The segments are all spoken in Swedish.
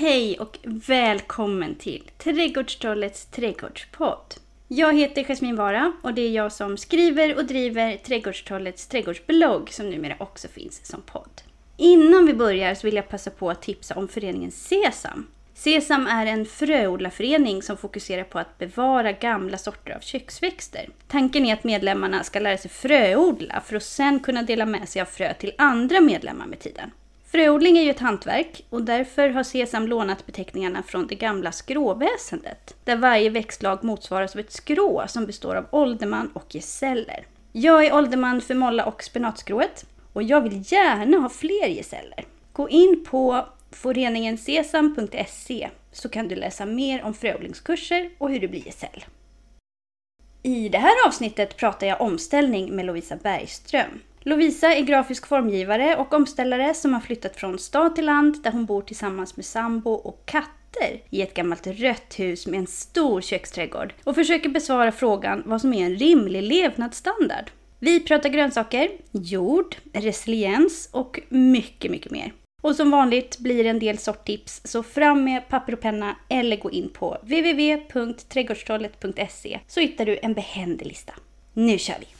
Hej och välkommen till Trädgårdstrollets trädgårdspodd. Jag heter Jasmin Vara och det är jag som skriver och driver Trädgårdstrollets trädgårdsblogg som numera också finns som podd. Innan vi börjar så vill jag passa på att tipsa om föreningen Sesam. Sesam är en fröodlarförening som fokuserar på att bevara gamla sorter av köksväxter. Tanken är att medlemmarna ska lära sig fröodla för att sen kunna dela med sig av frö till andra medlemmar med tiden. Fröodling är ju ett hantverk och därför har Sesam lånat beteckningarna från det gamla skråväsendet, där varje växtlag motsvaras av ett skrå som består av ålderman och gesäller. Jag är ålderman för molla och spenatskrået och jag vill gärna ha fler gesäller. Gå in på foreningensesam.se så kan du läsa mer om fröodlingskurser och hur du blir gesäll. I det här avsnittet pratar jag omställning med Lovisa Bergström. Lovisa är grafisk formgivare och omställare som har flyttat från stad till land där hon bor tillsammans med sambo och katter i ett gammalt rött hus med en stor köksträdgård och försöker besvara frågan vad som är en rimlig levnadsstandard. Vi pratar grönsaker, jord, resiliens och mycket, mycket mer. Och som vanligt blir det en del sorttips, så fram med papper och penna eller gå in på www.trädgårdstrollet.se så hittar du en behändig lista. Nu kör vi!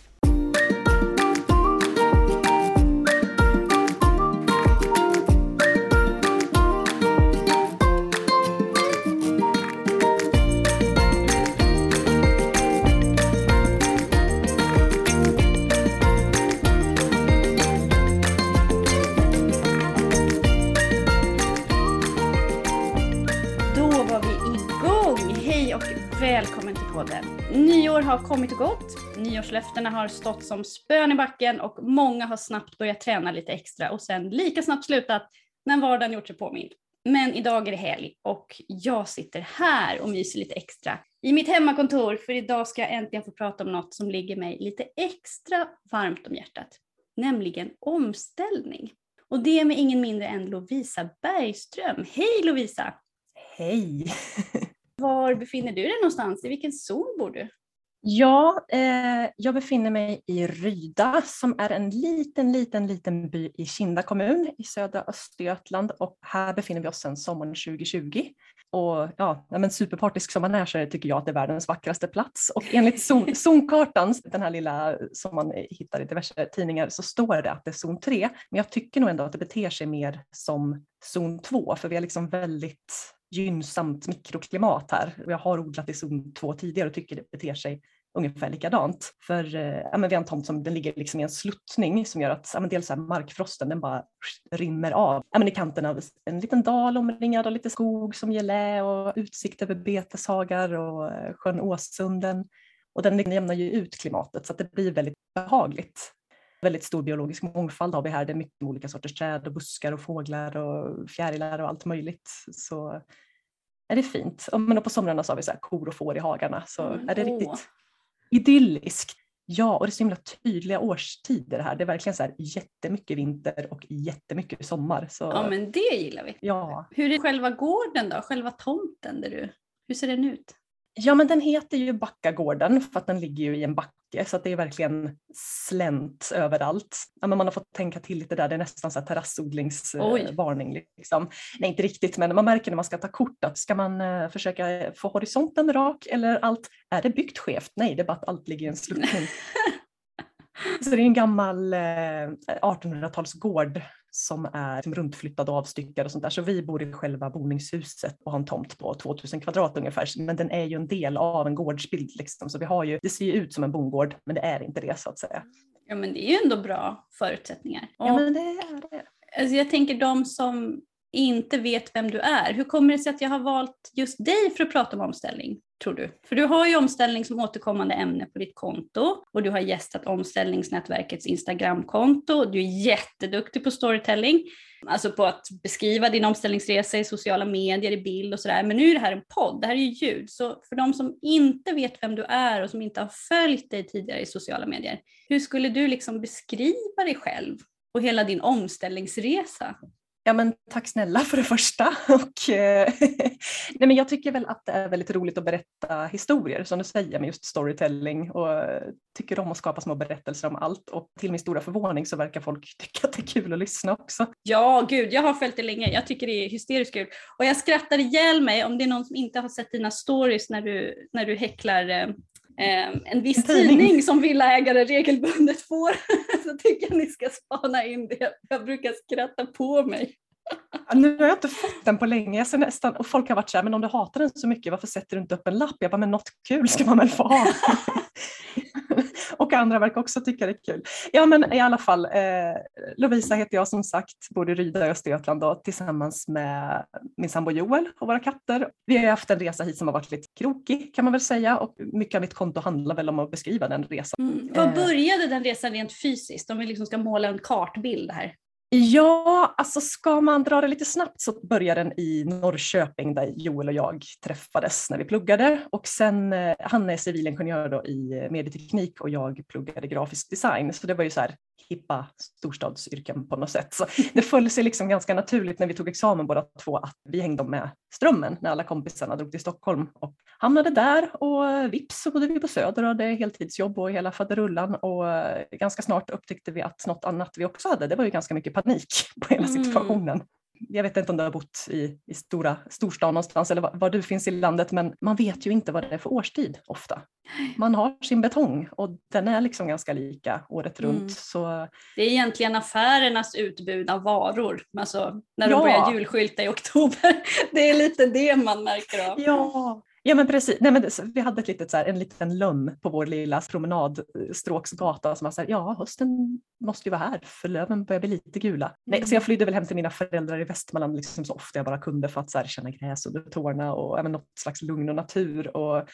Välkommen. Nyår har kommit och gått. Nyårslöftena har stått som spön i backen och många har snabbt börjat träna lite extra och sen lika snabbt slutat när vardagen gjort sig påmind. Men idag är det helg och jag sitter här och myser lite extra i mitt hemmakontor för idag ska jag äntligen få prata om något som ligger mig lite extra varmt om hjärtat, nämligen omställning. Och det är med ingen mindre än Lovisa Bergström. Hej Lovisa! Hej! Var befinner du dig någonstans? I vilken zon bor du? Ja, eh, jag befinner mig i Ryda som är en liten, liten, liten by i Kinda kommun i södra Östergötland och här befinner vi oss sedan sommaren 2020. Och ja, men superpartisk som man är så tycker jag att det är världens vackraste plats och enligt zon, zonkartan, den här lilla som man hittar i diverse tidningar, så står det att det är zon 3. Men jag tycker nog ändå att det beter sig mer som zon 2 för vi har liksom väldigt gynnsamt mikroklimat här. Jag har odlat i zon 2 tidigare och tycker det beter sig ungefär likadant. För eh, ja, men vi har en tomt som den ligger liksom i en sluttning som gör att ja, men dels här markfrosten den bara rinner av ja, men i kanten av en liten dal omringad av lite skog som ger lä och utsikt över beteshagar och eh, sjön Åsunden. Och den jämnar ju ut klimatet så att det blir väldigt behagligt. Väldigt stor biologisk mångfald har vi här. Det är mycket olika sorters träd och buskar och fåglar och fjärilar och allt möjligt. Så är det fint. Men på somrarna så har vi så här kor och får i hagarna så Mm, är det riktigt idylliskt. Ja, och det är så himla tydliga årstider här. Det är verkligen så här jättemycket vinter och jättemycket sommar. Så, Ja, men det gillar vi. ja. Hur är själva gården då? Själva tomten där du... Hur ser den ut? ja, men den heter ju Backagården för att den ligger ju i en backe så att det är verkligen slänt överallt. Ja, men man har fått tänka till lite där, det är nästan så terrassodlingsvarning. Liksom. Nej, inte riktigt, men man märker när man ska ta kort att ska man eh, försöka få horisonten rak eller allt, är det byggt skevt? Nej, det är bara att allt ligger i en sluttning. Så det är en gammal eh, 1800-talsgård som är liksom runtflyttad och avstyckad och sånt där. Så vi bor i själva boningshuset och har en tomt på 2000 kvadrat ungefär. Men den är ju en del av en gårdsbild liksom. Så vi har ju, det ser ju ut som en bondgård, men det är inte det så att säga. Ja, men det är ju ändå bra förutsättningar. Ja, Och, men det är det. alltså, jag tänker de som inte vet vem du är. Hur kommer det sig att jag har valt just dig för att prata om omställning, tror du? För du har ju omställning som återkommande ämne på ditt konto och du har gästat omställningsnätverkets Instagramkonto. Du är jätteduktig på storytelling, alltså på att beskriva din omställningsresa i sociala medier, i bild och sådär. Men nu är det här en podd, det här är ju ljud. Så för de som inte vet vem du är och som inte har följt dig tidigare i sociala medier, hur skulle du liksom beskriva dig själv och hela din omställningsresa? Ja, men tack snälla för det första. Och, eh, nej, men jag tycker väl att det är väldigt roligt att berätta historier som du säger med just storytelling och eh, tycker om att skapa små berättelser om allt och till min stora förvåning så verkar folk tycka att det är kul att lyssna också. Ja, gud, jag har följt det länge. Jag tycker det är hysteriskt kul och jag skrattar ihjäl mig om det är någon som inte har sett dina stories när du, när du häcklar eh, en viss tidning som villaägare regelbundet får så tycker jag ni ska spana in det. Jag brukar skratta på mig. Nu har jag inte fått den på länge jag nästan, och folk har varit så här, men om du hatar den så mycket varför sätter du inte upp en lapp? Jag bara, men något kul ska man väl få ha. och andra verkar också tycka det är kul. Ja men i alla fall, eh, Lovisa heter jag som sagt, bor i Ryda i Östergötland då, tillsammans med min sambo Joel och våra katter. Vi har haft en resa hit som har varit lite krokig kan man väl säga och mycket av mitt konto handlar väl om att beskriva den resan. Mm. Vad började den resan rent fysiskt? Om vi liksom ska måla en kartbild här. Ja, alltså ska man dra det lite snabbt så började den i Norrköping där Joel och jag träffades när vi pluggade. Och sen eh, han är civilingenjör då i medieteknik och jag pluggade grafisk design. Så det var ju så här hippa storstadsyrken på något sätt. Så det föll sig liksom ganska naturligt när vi tog examen båda två att vi hängde med strömmen när alla kompisarna drog till Stockholm och hamnade där och vips så bodde vi på Söder och hade heltidsjobb och hela faderullan och ganska snart upptäckte vi att något annat vi också hade, det var ju ganska mycket panik på hela mm. situationen. Mm jag vet inte om du har bott i, i stora, storstan någonstans eller var, var, du finns i landet, men man vet ju inte vad det är för årstid ofta. Man har sin betong och den är liksom ganska lika året runt. Mm. Så... Det är egentligen affärernas utbud av varor, alltså när de ja. börjar julskylta i oktober. Det är lite det man märker av. Ja, Ja men precis, Nej, men vi hade ett litet, så här, en liten lönn på vår lilla promenadstråksgata som var så här, ja hösten måste ju vara här för löven börjar bli lite gula. Nej, så jag flydde väl hem till mina föräldrar i Västmanland liksom så ofta jag bara kunde för att så här, känna gräs under tårna och ja, men, något slags lugn och natur. Och,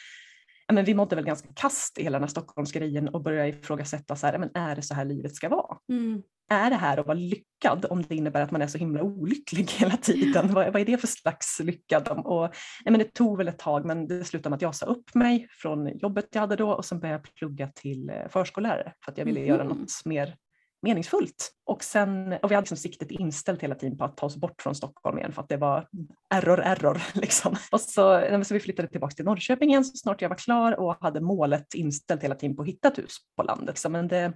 men vi mådde väl ganska kast i hela den här Stockholmsgrejen och började ifrågasätta så här, men är det så här livet ska vara? Mm är det här att vara lyckad om det innebär att man är så himla olycklig hela tiden? vad, vad är det för slags lyckad? Och, nej, men det tog väl ett tag men det slutade med att jag sa upp mig från jobbet jag hade då och sen började jag plugga till eh, förskollärare för att jag ville mm. göra något mer meningsfullt. Och, sen, och vi hade liksom siktet inställt hela tiden på att ta oss bort från Stockholm igen för att det var error, error. Liksom. Och så, så vi flyttade tillbaka till Norrköping igen så snart jag var klar och hade målet inställt hela tiden på att hitta ett hus på landet. Men det,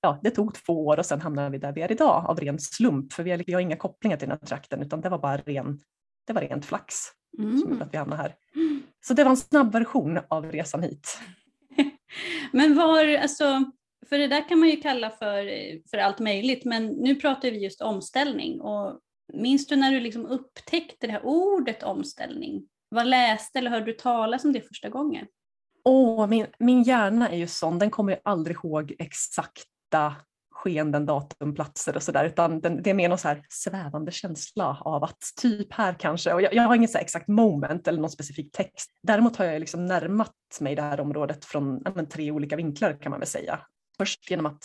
ja, det tog två år och sen hamnade vi där vi är idag av ren slump. För vi har, vi har inga kopplingar till den här trakten utan det var bara ren, det var rent flax mm. som gjorde att vi hamnade här. Så det var en snabb version av resan hit. men var, alltså, för det där kan man ju kalla för, för allt möjligt, men nu pratar vi just omställning. Och minns du när du liksom upptäckte det här ordet omställning? Vad läste eller hörde du talas om det första gången? Oh, min, min hjärna är ju sån, den kommer ju aldrig ihåg exakta skeenden, datum, platser och sådär utan den, det är mer någon så här svävande känsla av att typ här kanske, och jag, jag har ingen så exakt moment eller någon specifik text. Däremot har jag liksom närmat mig det här området från men, tre olika vinklar kan man väl säga. Först genom att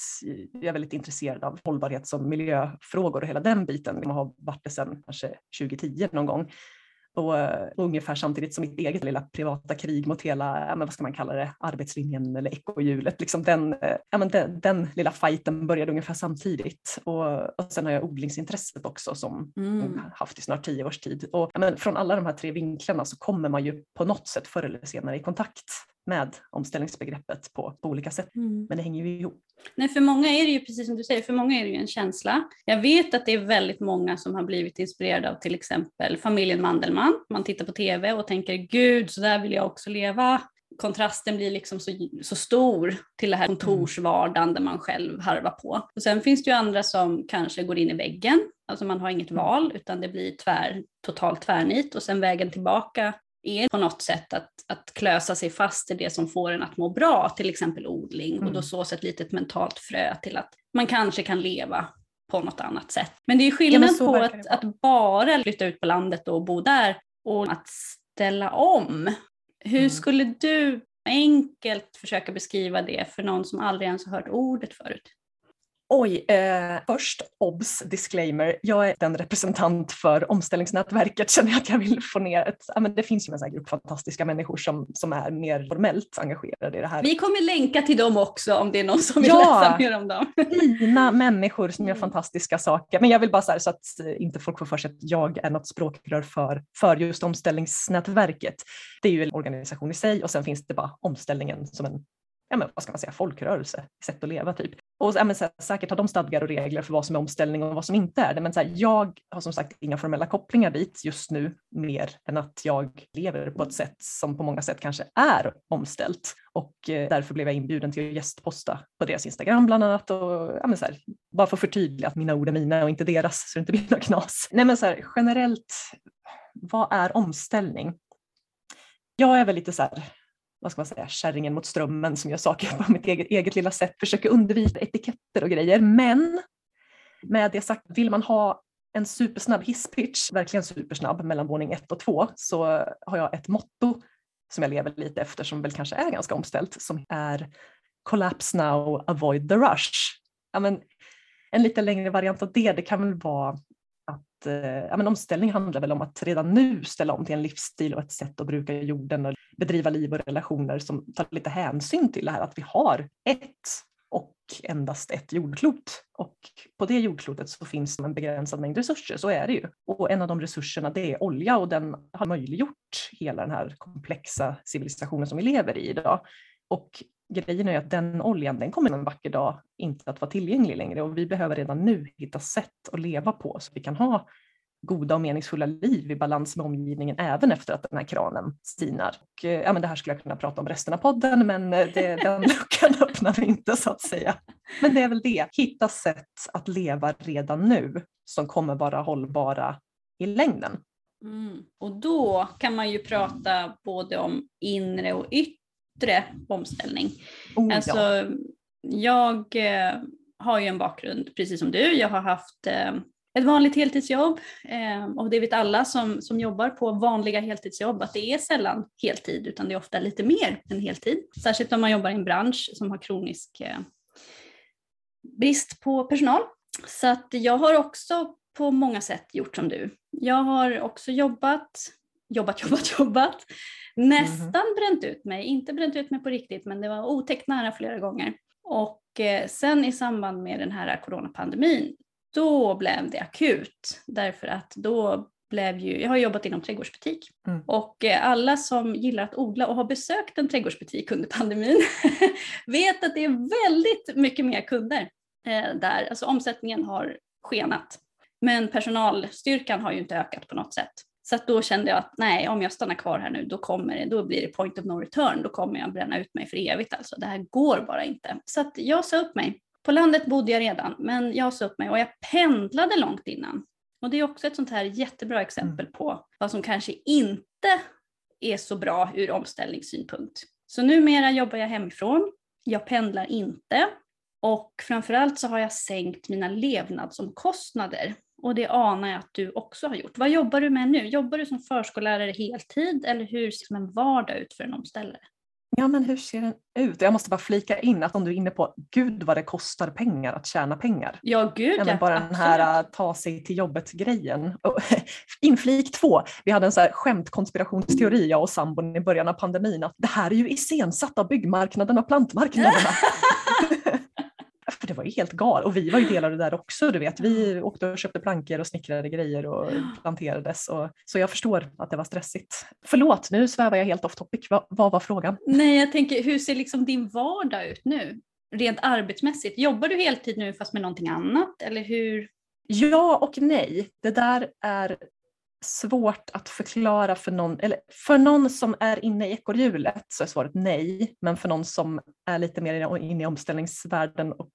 jag är väldigt intresserad av hållbarhets och miljöfrågor och hela den biten. Jag har varit det sedan kanske 2010 någon gång. Och, och eh, ungefär samtidigt som mitt eget lilla privata krig mot hela, ja, men vad ska man kalla det, arbetslinjen eller ekohjulet. Liksom den, eh, ja, men den, den lilla fighten började ungefär samtidigt. Och, och sen har jag odlingsintresset också som mm. haft i snart tio års tid. Och, ja, men från alla de här tre vinklarna så kommer man ju på något sätt förr eller senare i kontakt med omställningsbegreppet på, på olika sätt. Mm. Men det hänger ju ihop. Nej, för många är det ju precis som du säger, för många är det ju en känsla. Jag vet att det är väldigt många som har blivit inspirerade av till exempel familjen Mandelmann. Man tittar på tv och tänker gud, så där vill jag också leva. Kontrasten blir liksom så, så stor till det här kontorsvardagen där man själv harvar på. Och sen finns det ju andra som kanske går in i väggen, alltså man har inget mm. val utan det blir tvär, totalt tvärnit och sen vägen tillbaka är på något sätt att, att klösa sig fast i det som får en att må bra, till exempel odling, mm. och då mm. sås ett litet mentalt frö till att man kanske kan leva på något annat sätt. Men det är skillnad ja, på att, att, bara flytta ut på landet och bo där och att ställa om. Hur mm. skulle du enkelt försöka beskriva det för någon som aldrig ens har hört ordet förut? Oj, eh, först obs, disclaimer. Jag är den representant för omställningsnätverket, känner jag att jag vill få ner ett, ja, men det finns ju en sån grupp fantastiska människor som, som är mer formellt engagerade i det här. Vi kommer länka till dem också om det är någon som vill ja, läsa mer om dem. fina människor som gör mm. fantastiska saker. Men jag vill bara så, här, så att inte folk får för sig att jag är något språkrör för, för just omställningsnätverket. Det är ju en organisation i sig och sen finns det bara omställningen som en ja, men, vad ska man säga, folkrörelse, sätt att leva typ. Och ja, men, så här, säkert har de stadgar och regler för vad som är omställning och vad som inte är det. Men så här, jag har som sagt inga formella kopplingar dit just nu mer än att jag lever på ett sätt som på många sätt kanske är omställt. Och eh, därför blev jag inbjuden till att gästposta på deras Instagram bland annat. Och, ja, men, så här, bara för att förtydliga att mina ord är mina och inte deras så det inte blir något knas. Nej men så här, generellt, vad är omställning? Jag är väl lite så här, vad ska man säga, kärringen mot strömmen som gör saker på mitt eget, eget lilla sätt, försöker undvika etiketter och grejer. Men med det sagt, vill man ha en supersnabb hisspitch, verkligen supersnabb, mellan våning ett och två, så har jag ett motto som jag lever lite efter som väl kanske är ganska omställt, som är Collapse now, avoid the rush. Ja, men, en lite längre variant av det, det kan väl vara att eh, ja, men omställning handlar väl om att redan nu ställa om till en livsstil och ett sätt att bruka jorden och bedriva liv och relationer som tar lite hänsyn till det här att vi har ett och endast ett jordklot. Och på det jordklotet så finns det en begränsad mängd resurser, så är det ju. Och en av de resurserna det är olja och den har möjliggjort hela den här komplexa civilisationen som vi lever i idag. Och grejen är att den oljan den kommer en vacker dag inte att vara tillgänglig längre och vi behöver redan nu hitta sätt att leva på så vi kan ha goda och meningsfulla liv i balans med omgivningen även efter att den här kranen sinar. Och, eh, ja, men det här skulle jag kunna prata om resten av podden men eh, det, den luckan öppnar vi inte så att säga. Men det är väl det, hitta sätt att leva redan nu som kommer vara hållbara i längden. Mm. Och då kan man ju prata både om inre och yttre omställning. Oh, alltså, ja. Jag eh, har ju en bakgrund precis som du. Jag har haft ett vanligt heltidsjobb eh, och det vet alla som, som jobbar på vanliga heltidsjobb att det är sällan heltid utan det är ofta lite mer än heltid. Särskilt om man jobbar i en bransch som har kronisk eh, brist på personal. Så att jag har också på många sätt gjort som du. Jag har också jobbat, jobbat, jobbat, jobbat. Nästan mm. bränt ut mig, inte bränt ut mig på riktigt men det var otäckt nära flera gånger. Och eh, sen i samband med den här coronapandemin då blev det akut därför att då blev ju, jag har jobbat inom trädgårdsbutik mm. och eh, alla som gillar att odla och har besökt en trädgårdsbutik under pandemin vet att det är väldigt mycket mer kunder eh, där. Alltså omsättningen har skenat. Men personalstyrkan har ju inte ökat på något sätt. Så då kände jag att nej, om jag stannar kvar här nu då kommer det, då blir det point of no return, då kommer jag bränna ut mig för evigt alltså. Det här går bara inte. Så att jag sa upp mig på landet bodde jag redan, men jag sa upp mig och jag pendlade långt innan. Och det är också ett sånt här jättebra exempel mm. på vad som kanske inte är så bra ur omställningssynpunkt. Så numera jobbar jag hemifrån, jag pendlar inte och framförallt så har jag sänkt mina levnadsomkostnader. Och det anar jag att du också har gjort. Vad jobbar du med nu? Jobbar du som förskollärare heltid eller hur ser en vardag ut för en omställare? Ja, men hur ser den ut? Jag måste bara flika in att om du är inne på gud vad det kostar pengar att tjäna pengar. Ja, gud ja. Men bara absolut. den här uh, ta sig till jobbet-grejen. Inflik två, vi hade en så här skämtkonspirationsteori jag och sambon i början av pandemin att det här är ju iscensatt av byggmarknaden och plantmarknaderna. För det var ju helt galet och vi var ju delar av det där också. Du vet. Vi åkte och köpte plankor och snickrade grejer och planterades. Och, så jag förstår att det var stressigt. Förlåt, nu svävar jag helt off topic. Va, vad var frågan? Nej, jag tänker hur ser liksom din vardag ut nu? Rent arbetsmässigt. Jobbar du heltid nu fast med någonting annat eller hur? Ja och nej. Det där är svårt att förklara för någon, eller för någon som är inne i ekorrhjulet så är svaret nej, men för någon som är lite mer inne i omställningsvärlden och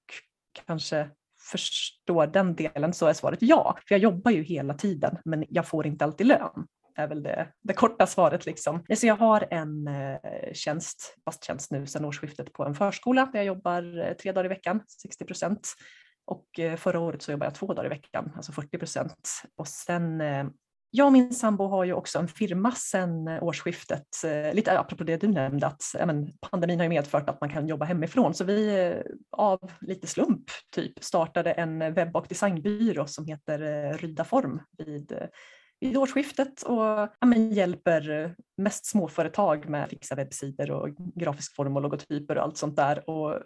kanske förstår den delen så är svaret ja. För jag jobbar ju hela tiden men jag får inte alltid lön är väl det, det korta svaret. Liksom. Så jag har en eh, tjänst, fast tjänst nu sedan årsskiftet på en förskola där jag jobbar eh, tre dagar i veckan, 60 procent. Och eh, förra året så jobbade jag två dagar i veckan, alltså 40 procent. Och sen eh, jag och min sambo har ju också en firma sedan årsskiftet. Eh, lite apropå det du nämnde att men, pandemin har ju medfört att man kan jobba hemifrån så vi eh, av lite slump typ startade en webb och designbyrå som heter eh, Rydaform vid vid årsskiftet och ja, men hjälper mest småföretag med att fixa webbsidor och grafisk form och logotyper och allt sånt där. Och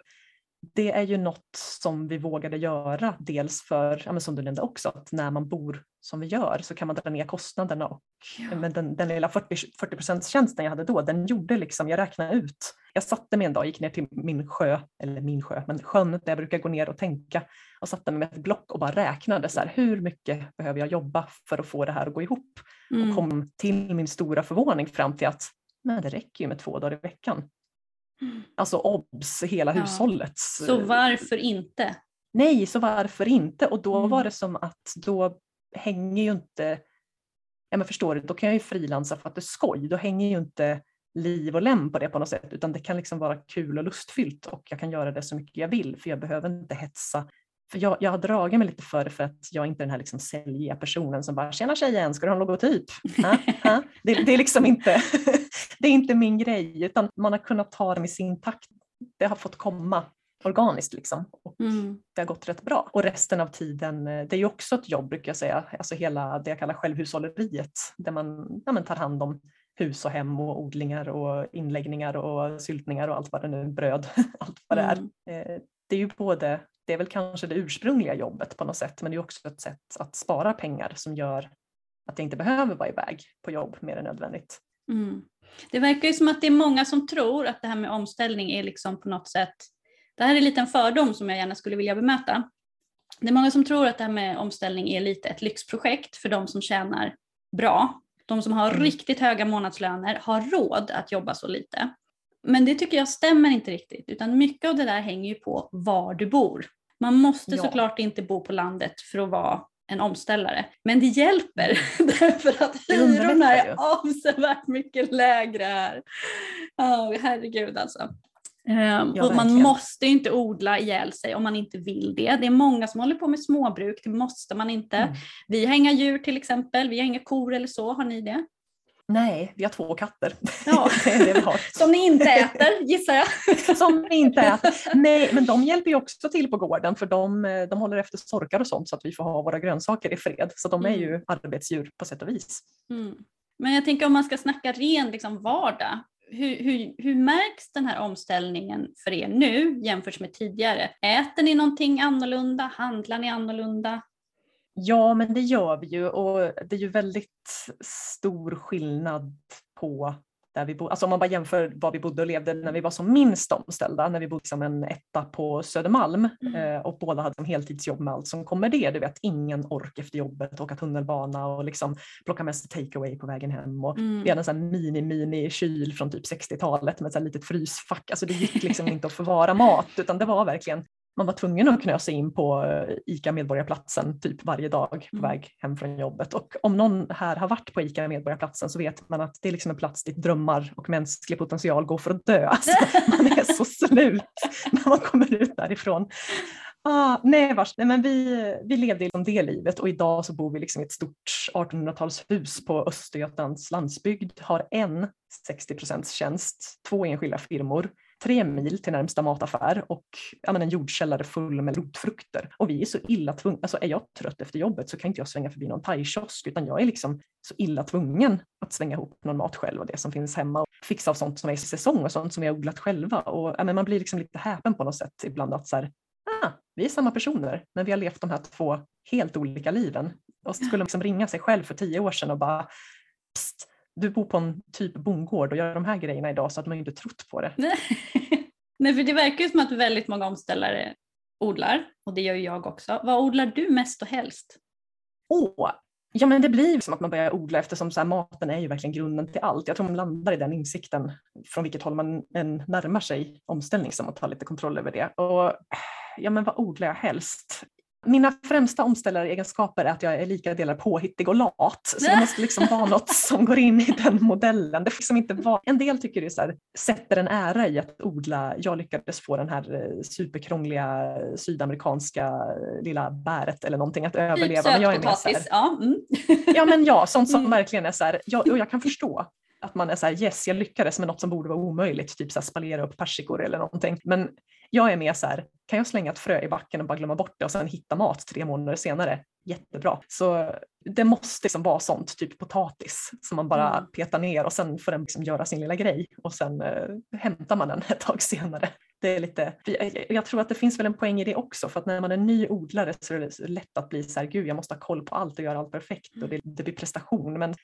det är ju något som vi vågade göra, dels för, ja, som du nämnde också, att när man bor som vi gör så kan man dra ner kostnaderna. Och, ja. men den, den lilla 40, 40 tjänsten jag hade då, den gjorde liksom, jag räknade ut. Jag satte mig en dag, gick ner till min sjö, eller min sjö, men sjön där jag brukar gå ner och tänka och satte mig med ett block och bara räknade så här, hur mycket behöver jag jobba för att få det här att gå ihop? Mm. Och kom till min stora förvåning fram till att men det räcker ju med två dagar i veckan. Alltså obs, hela ja. hushållet. Så varför inte? Nej, så varför inte? Och då mm. var det som att då hänger ju inte, ja men förstår du, då kan jag ju frilansa för att det är skoj. Då hänger ju inte liv och lem på det på något sätt, utan det kan liksom vara kul och lustfyllt och jag kan göra det så mycket jag vill för jag behöver inte hetsa. För jag, jag har dragit mig lite för det för att jag är inte är den här liksom säljiga personen som bara “tjena tjejen, ska du ha en logotyp?” ha? Ha? Det, det, är liksom inte, det är inte min grej, utan man har kunnat ta det i sin takt. Det har fått komma organiskt liksom. Och mm. Det har gått rätt bra. Och resten av tiden, eh, det är ju också ett jobb brukar jag säga, alltså hela det jag kallar självhushålleriet där man, ja, man tar hand om hus och hem och odlingar och inläggningar och syltningar och allt vad det nu bröd, allt vad det är. Mm. Eh, det är ju både, det är väl kanske det ursprungliga jobbet på något sätt, men det är också ett sätt att spara pengar som gör att jag inte behöver vara iväg på jobb mer än nödvändigt. Mm. Det verkar ju som att det är många som tror att det här med omställning är liksom på något sätt det här är en liten fördom som jag gärna skulle vilja bemöta. Det är många som tror att det här med omställning är lite ett lyxprojekt för de som tjänar bra. De som har mm. riktigt höga månadslöner har råd att jobba så lite. Men det tycker jag stämmer inte riktigt, utan mycket av det där hänger ju på var du bor. Man måste ja. såklart inte bo på landet för att vara en omställare. Men det hjälper därför att hyrorna är avsevärt mycket lägre här. Oh, herregud alltså. Um, ja, och man måste inte odla ihjäl sig om man inte vill det. Det är många som håller på med småbruk, det måste man inte. Mm. Vi har inga djur till exempel, vi har inga kor eller så, har ni det? Nej, vi har två katter. Ja. det är det vi har. Som ni inte äter gissar jag. Som ni inte äter. Nej, men de hjälper ju också till på gården för de, de håller efter sorkar och sånt så att vi får ha våra grönsaker i fred. Så de är mm. ju arbetsdjur på sätt och vis. Mm. Men jag tänker om man ska snacka ren liksom, vardag, hur, hur, hur märks den här omställningen för er nu jämfört med tidigare? Äter ni någonting annorlunda? Handlar ni annorlunda? Ja, men det gör vi ju och det är ju väldigt stor skillnad på där vi bo, alltså om man bara jämför var vi bodde och levde när vi var som minst omställda, när vi bodde som en etta på Södermalm mm. eh, och båda hade som heltidsjobb med allt som kommer det. Du vet, ingen ork efter jobbet, åka tunnelbana och liksom plocka med sig takeaway på vägen hem. Och mm. Vi hade en sån mini-mini kyl från typ 60-talet med ett litet frysfack. Alltså det gick liksom inte att förvara mat utan det var verkligen man var tvungen att knösa in på eh, ICA Medborgarplatsen typ varje dag på mm. väg hem från jobbet. Och om någon här har varit på ICA Medborgarplatsen så vet man att det är liksom en plats dit drömmar och mänsklig potential går för att dö. Alltså, man är så slut när man kommer ut därifrån. Ah, nej, vars, nej men vi, vi levde liksom det livet och idag så bor vi liksom i ett stort 1800-talshus på Östergötlands landsbygd, har en 60 tjänst, två enskilda firmor, tre mil till närmsta mataffär och ja, en jordkällare full med rotfrukter. Och vi är så illa tvungna, alltså är jag trött efter jobbet så kan inte jag svänga förbi någon thaikiosk utan jag är liksom så illa tvungen att svänga ihop någon mat själv och det som finns hemma och fixa av sånt som är i säsong och sånt som vi har odlat själva. Och, ja, man blir liksom lite häpen på något sätt ibland att så här, ah, vi är samma personer men vi har levt de här två helt olika liven. Och skulle man liksom ringa sig själv för tio år sedan och bara du bor på en typ bondgård och gör de här grejerna idag så att man inte trott på det. Nej, för det verkar ju som att väldigt många omställare odlar och det gör ju jag också. Vad odlar du mest och helst? Åh, ja men det blir som att man börjar odla eftersom så här, maten är ju verkligen grunden till allt. Jag tror man landar i den insikten från vilket håll man än närmar sig omställning som att ta lite kontroll över det. Och ja men vad odlar jag helst? Mina främsta omställaregenskaper är att jag är lika delar påhittig och lat. Så det måste liksom vara något som går in i den modellen. Det får liksom inte vara... En del tycker det är så här, sätter en ära i att odla. Jag lyckades få den här eh, superkrångliga sydamerikanska eh, lilla bäret eller någonting att typ överleva. Men jag är mer så här, ja. Mm. ja men ja, sånt som mm. verkligen är så här, jag, och jag kan förstå att man är så här, yes jag lyckades med något som borde vara omöjligt, typ så här, spalera upp persikor eller någonting. Men jag är mer så här, kan jag slänga ett frö i backen och bara glömma bort det och sen hitta mat tre månader senare? Jättebra. Så det måste liksom vara sånt, typ potatis som man bara mm. petar ner och sen får den liksom göra sin lilla grej och sen eh, hämtar man den ett tag senare. Det är lite, jag tror att det finns väl en poäng i det också för att när man är ny odlare så är det lätt att bli så här, gud jag måste ha koll på allt och göra allt perfekt och det, det blir prestation. Men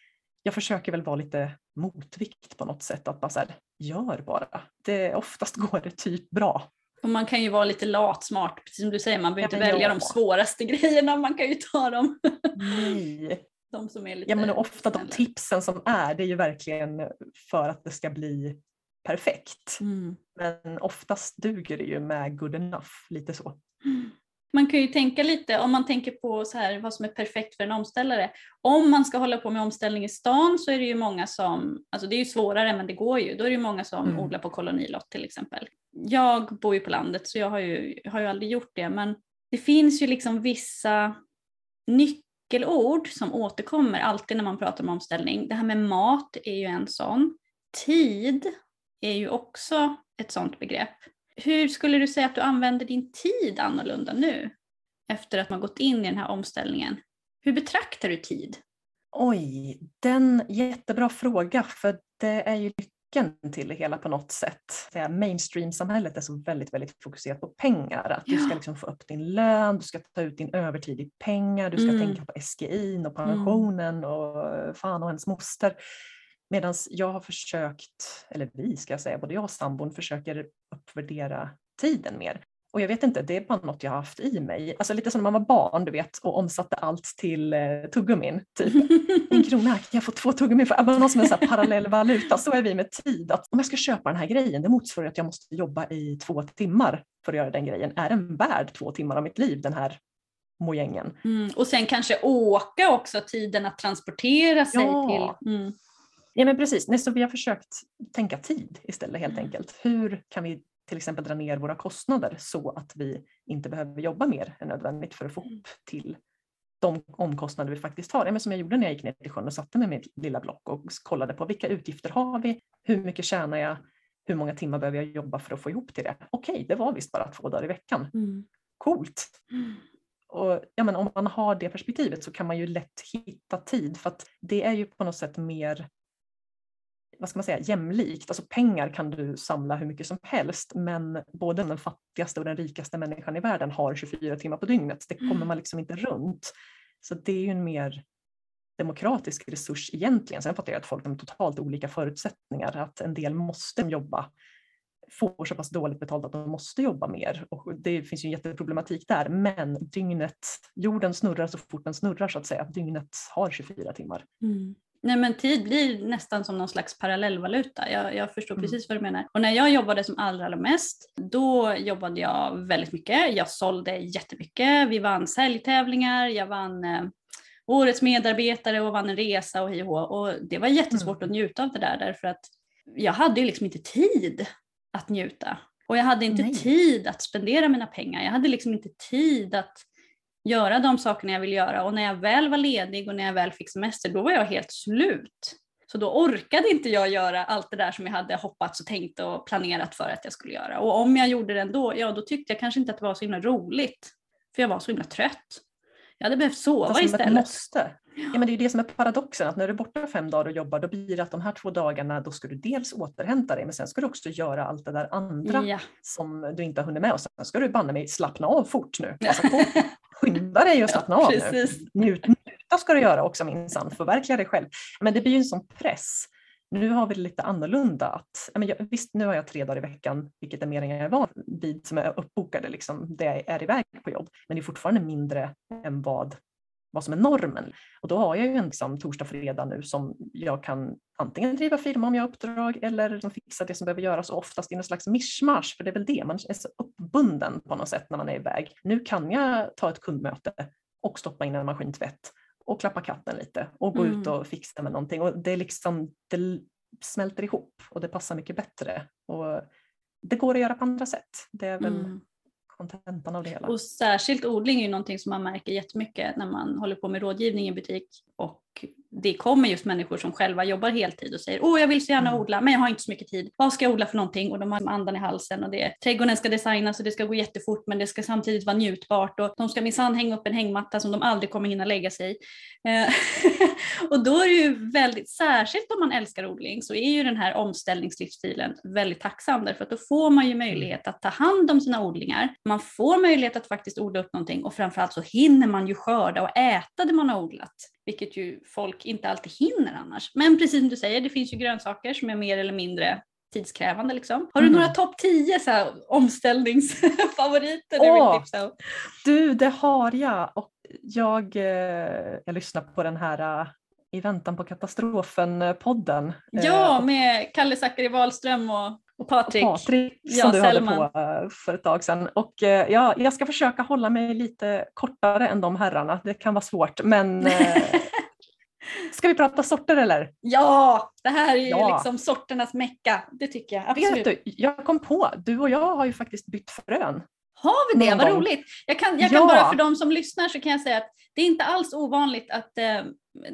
jag försöker väl vara lite motvikt på något sätt, att bara så här, gör bara. Det, oftast går det typ bra. Och man kan ju vara lite latsmart, precis som du säger, man behöver ja, inte välja ja. de svåraste grejerna, man kan ju ta dem. Nej. De som är lite ja men ofta de tipsen som är, det är ju verkligen för att det ska bli perfekt. Mm. Men oftast duger det ju med good enough, lite så. Mm. Man kan ju tänka lite, om man tänker på så här, vad som är perfekt för en omställare. Om man ska hålla på med omställning i stan så är det ju många som, alltså det är ju svårare men det går ju, då är det ju många som mm. odlar på kolonilott till exempel. Jag bor ju på landet så jag har ju, har ju aldrig gjort det men det finns ju liksom vissa nyckelord som återkommer alltid när man pratar om omställning. Det här med mat är ju en sån. Tid är ju också ett sånt begrepp. Hur skulle du säga att du använder din tid annorlunda nu? Efter att man gått in i den här omställningen. Hur betraktar du tid? Oj, den jättebra fråga för det är ju nyckeln till det hela på något sätt. Mainstream-samhället är så väldigt, väldigt fokuserat på pengar. Att ja. du ska liksom få upp din lön, du ska ta ut din övertid i pengar, du ska mm. tänka på SGI och pensionen mm. och fan och ens moster. Medan jag har försökt, eller vi ska jag säga, både jag och sambon försöker uppvärdera tiden mer. Och jag vet inte, det är bara något jag har haft i mig. Alltså lite som när man var barn du vet och omsatte allt till eh, tuggummin. Typ. En krona, kan jag få två tuggummin för? Bara någon som är parallell valuta. Så är vi med tid. Att om jag ska köpa den här grejen, det motsvarar att jag måste jobba i två timmar för att göra den grejen. Är den värd två timmar av mitt liv, den här mojängen? Mm, och sen kanske åka också, tiden att transportera sig ja. till. Mm. Ja men precis, Nej, så vi har försökt tänka tid istället helt mm. enkelt. Hur kan vi till exempel dra ner våra kostnader så att vi inte behöver jobba mer än nödvändigt för att få ihop till de omkostnader vi faktiskt har. Men som jag gjorde när jag gick ner till sjön och satte mig med mitt lilla block och kollade på vilka utgifter har vi, hur mycket tjänar jag, hur många timmar behöver jag jobba för att få ihop till det? Okej, det var visst bara två dagar i veckan. Mm. Coolt! Mm. Och, ja, men om man har det perspektivet så kan man ju lätt hitta tid för att det är ju på något sätt mer vad ska man säga, jämlikt. Alltså pengar kan du samla hur mycket som helst men både den fattigaste och den rikaste människan i världen har 24 timmar på dygnet. Det kommer mm. man liksom inte runt. Så det är ju en mer demokratisk resurs egentligen. Sen fattar jag att folk har totalt olika förutsättningar, att en del måste jobba får så pass dåligt betalt att de måste jobba mer. Och det finns ju en jätteproblematik där, men dygnet, jorden snurrar så fort den snurrar så att säga. Dygnet har 24 timmar. Mm. Nej men tid blir nästan som någon slags parallellvaluta. Jag, jag förstår mm. precis vad du menar. Och när jag jobbade som allra, allra mest, då jobbade jag väldigt mycket. Jag sålde jättemycket. Vi vann säljtävlingar, jag vann eh, årets medarbetare och vann en resa och hej och, och Det var jättesvårt mm. att njuta av det där därför att jag hade ju liksom inte tid att njuta. Och jag hade inte Nej. tid att spendera mina pengar. Jag hade liksom inte tid att göra de sakerna jag vill göra och när jag väl var ledig och när jag väl fick semester då var jag helt slut. Så då orkade inte jag göra allt det där som jag hade hoppats och tänkt och planerat för att jag skulle göra. Och om jag gjorde det ändå, ja då tyckte jag kanske inte att det var så himla roligt. För jag var så himla trött. Jag hade behövt sova Fast istället. Måste. Ja, men det är det som är paradoxen, att när du är borta fem dagar och jobbar då blir det att de här två dagarna då ska du dels återhämta dig men sen ska du också göra allt det där andra ja. som du inte har hunnit med och sen ska du banne mig slappna av fort nu. Alltså, skynda dig och slappna ja, av nu. Njut, njuta ska du göra också minsann, förverkliga dig själv. Men det blir ju en sån press. Nu har vi det lite annorlunda. Att, jag, visst, nu har jag tre dagar i veckan, vilket är mer än jag är van vid, som är uppbokade, liksom, det jag är iväg på jobb. Men det är fortfarande mindre än vad vad som är normen. Och då har jag ju en liksom, torsdag, fredag nu som jag kan antingen driva firma om jag har uppdrag eller fixa det som behöver göras och oftast i någon slags mischmasch, för det är väl det, man är så uppbunden på något sätt när man är iväg. Nu kan jag ta ett kundmöte och stoppa in en maskintvätt och klappa katten lite och gå mm. ut och fixa med någonting. Och det, är liksom, det smälter ihop och det passar mycket bättre. Och det går att göra på andra sätt. Det är väl mm kontentan av det hela. Och särskilt odling är ju någonting som man märker jättemycket när man håller på med rådgivning i butik och det kommer just människor som själva jobbar heltid och säger åh jag vill så gärna mm. odla men jag har inte så mycket tid. Vad ska jag odla för någonting? Och de har andan i halsen och det, trädgården ska designas och det ska gå jättefort men det ska samtidigt vara njutbart och de ska minsann hänga upp en hängmatta som de aldrig kommer hinna lägga sig i. Eh, och då är det ju väldigt, särskilt om man älskar odling så är ju den här omställningslivsstilen väldigt tacksam därför att då får man ju möjlighet att ta hand om sina odlingar. Man får möjlighet att faktiskt odla upp någonting och framförallt så hinner man ju skörda och äta det man har odlat vilket ju folk inte alltid hinner annars. Men precis som du säger, det finns ju grönsaker som är mer eller mindre tidskrävande. Liksom. Har du mm. några topp 10 så här, omställningsfavoriter du tipsa om? Du, det har jag. Och jag, eh, jag lyssnar på den här uh, I väntan på katastrofen-podden. Ja, uh, med Kalle Zackari Wahlström och och Patrik, och Patrik som ja, du Selman. hade på eh, för ett tag sedan. Och eh, ja, jag ska försöka hålla mig lite kortare än de herrarna. Det kan vara svårt men eh, Ska vi prata sorter eller? Ja, det här är ju ja. liksom sorternas mecka. Det tycker jag absolut. Vet du, jag kom på, du och jag har ju faktiskt bytt frön. Har vi det? Vad roligt! Jag kan, jag kan ja. bara för de som lyssnar så kan jag säga att det är inte alls ovanligt att eh,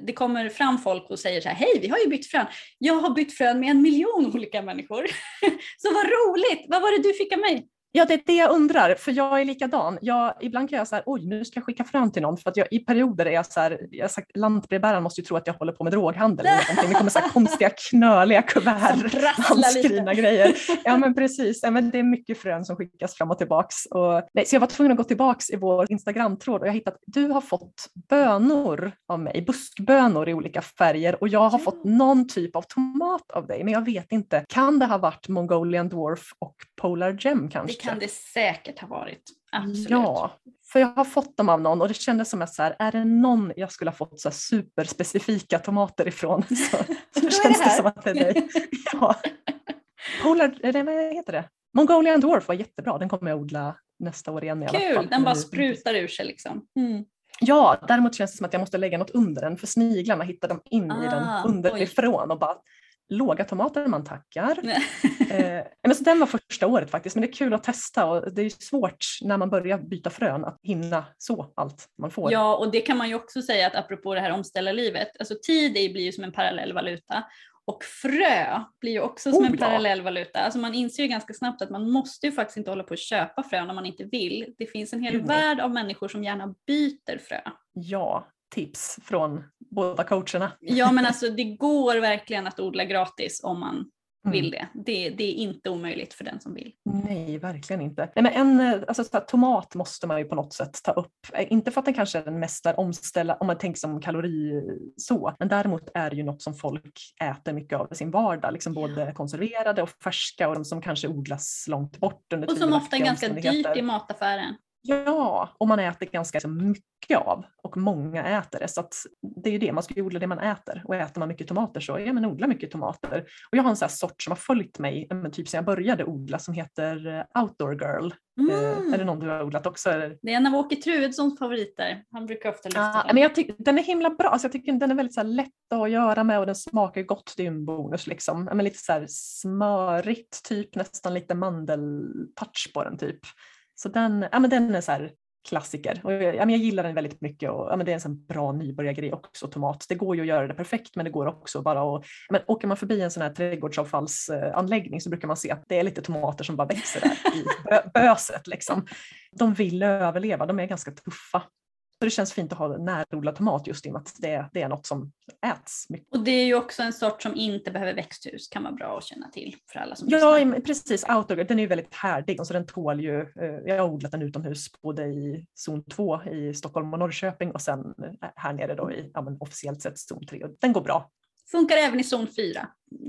det kommer fram folk och säger så här, hej vi har ju bytt frön. Jag har bytt frön med en miljon olika människor. så vad roligt! Vad var det du fick av mig? Ja, det är det jag undrar, för jag är likadan. Jag, ibland kan jag säga oj, nu ska jag skicka fram till någon, för att jag, i perioder är jag så här, jag sagt, lantbrevbäraren måste ju tro att jag håller på med droghandel eller någonting. Det kommer så här konstiga knöliga kuvert, handskrivna grejer. Ja, men precis. Ja, men det är mycket frön som skickas fram och tillbaks. Och, nej, så jag var tvungen att gå tillbaks i vår Instagramtråd och jag hittade att du har fått bönor av mig, buskbönor i olika färger och jag har fått någon typ av tomat av dig, men jag vet inte. Kan det ha varit Mongolian Dwarf och Polar Gem kanske? kan det säkert ha varit. Absolut. Ja, för jag har fått dem av någon och det kändes som att så här, är det någon jag skulle ha fått så superspecifika tomater ifrån så, så känns det, det som att det är dig. Ja. Polar, eller vad heter det? Mongolian Dwarf var jättebra, den kommer jag odla nästa år igen i Kul, alla fall. den bara sprutar ur sig liksom. Mm. Ja, däremot känns det som att jag måste lägga något under den för sniglarna hittar de in ah, i den ah, underifrån och bara låga tomater man tackar. eh, men så den var första året faktiskt, men det är kul att testa och det är svårt när man börjar byta frön att hinna så allt man får. Ja, och det kan man ju också säga att apropå det här omställarlivet, alltså tid blir ju som en parallell valuta och frö blir ju också som oh, en parallell valuta. Alltså man inser ju ganska snabbt att man måste ju faktiskt inte hålla på att köpa frön om man inte vill. Det finns en hel mm. värld av människor som gärna byter frö. Ja, tips från båda coacherna. Ja men alltså det går verkligen att odla gratis om man vill mm. det. det. Det är inte omöjligt för den som vill. Nej, verkligen inte. Nej, men en, alltså, tomat måste man ju på något sätt ta upp. Eh, inte för att den kanske är den mest omställa, om man tänker som kalori så, men däremot är det ju något som folk äter mycket av i sin vardag, liksom både konserverade och färska och de som kanske odlas långt bort under Och som ofta är ganska dyrt i mataffären. Ja, och man äter ganska mycket av och många äter det. Så det är ju det, man ska ju odla det man äter och äter man mycket tomater så ja, men odla mycket tomater. Och jag har en sån sort som har följt mig typ sedan jag började odla som heter eh, Outdoor Girl. Mm. Eh, är det någon du har odlat också? Det är en av Åke Trudssons favoriter. Han brukar ofta lyfta ja, men jag tycker, Den är himla bra, alltså jag tycker den är väldigt så lätt att göra med och den smakar gott, det är en bonus. Liksom. Men lite så smörigt, typ nästan lite mandeltouch på den typ. Så den, ja, men den är så här klassiker. Och jag, ja, men jag gillar den väldigt mycket och ja, men det är en sån bra nybörjargrej också, tomat. Det går ju att göra det perfekt men det går också bara att, men åker man förbi en sån här trädgårdsavfallsanläggning så brukar man se att det är lite tomater som bara växer där i böset. Liksom. De vill överleva, de är ganska tuffa. Så det känns fint att ha närodlad tomat just i och med att det, det är något som äts mycket. Och det är ju också en sort som inte behöver växthus, kan vara bra att känna till för alla som Ja, lyssnar. precis. Outdoor, den är ju väldigt härdig, så den tål ju, eh, jag har odlat den utomhus både i zon 2 i Stockholm och Norrköping och sen eh, här nere då i ja, officiellt sett zon 3. Och den går bra. Funkar även i zon 4.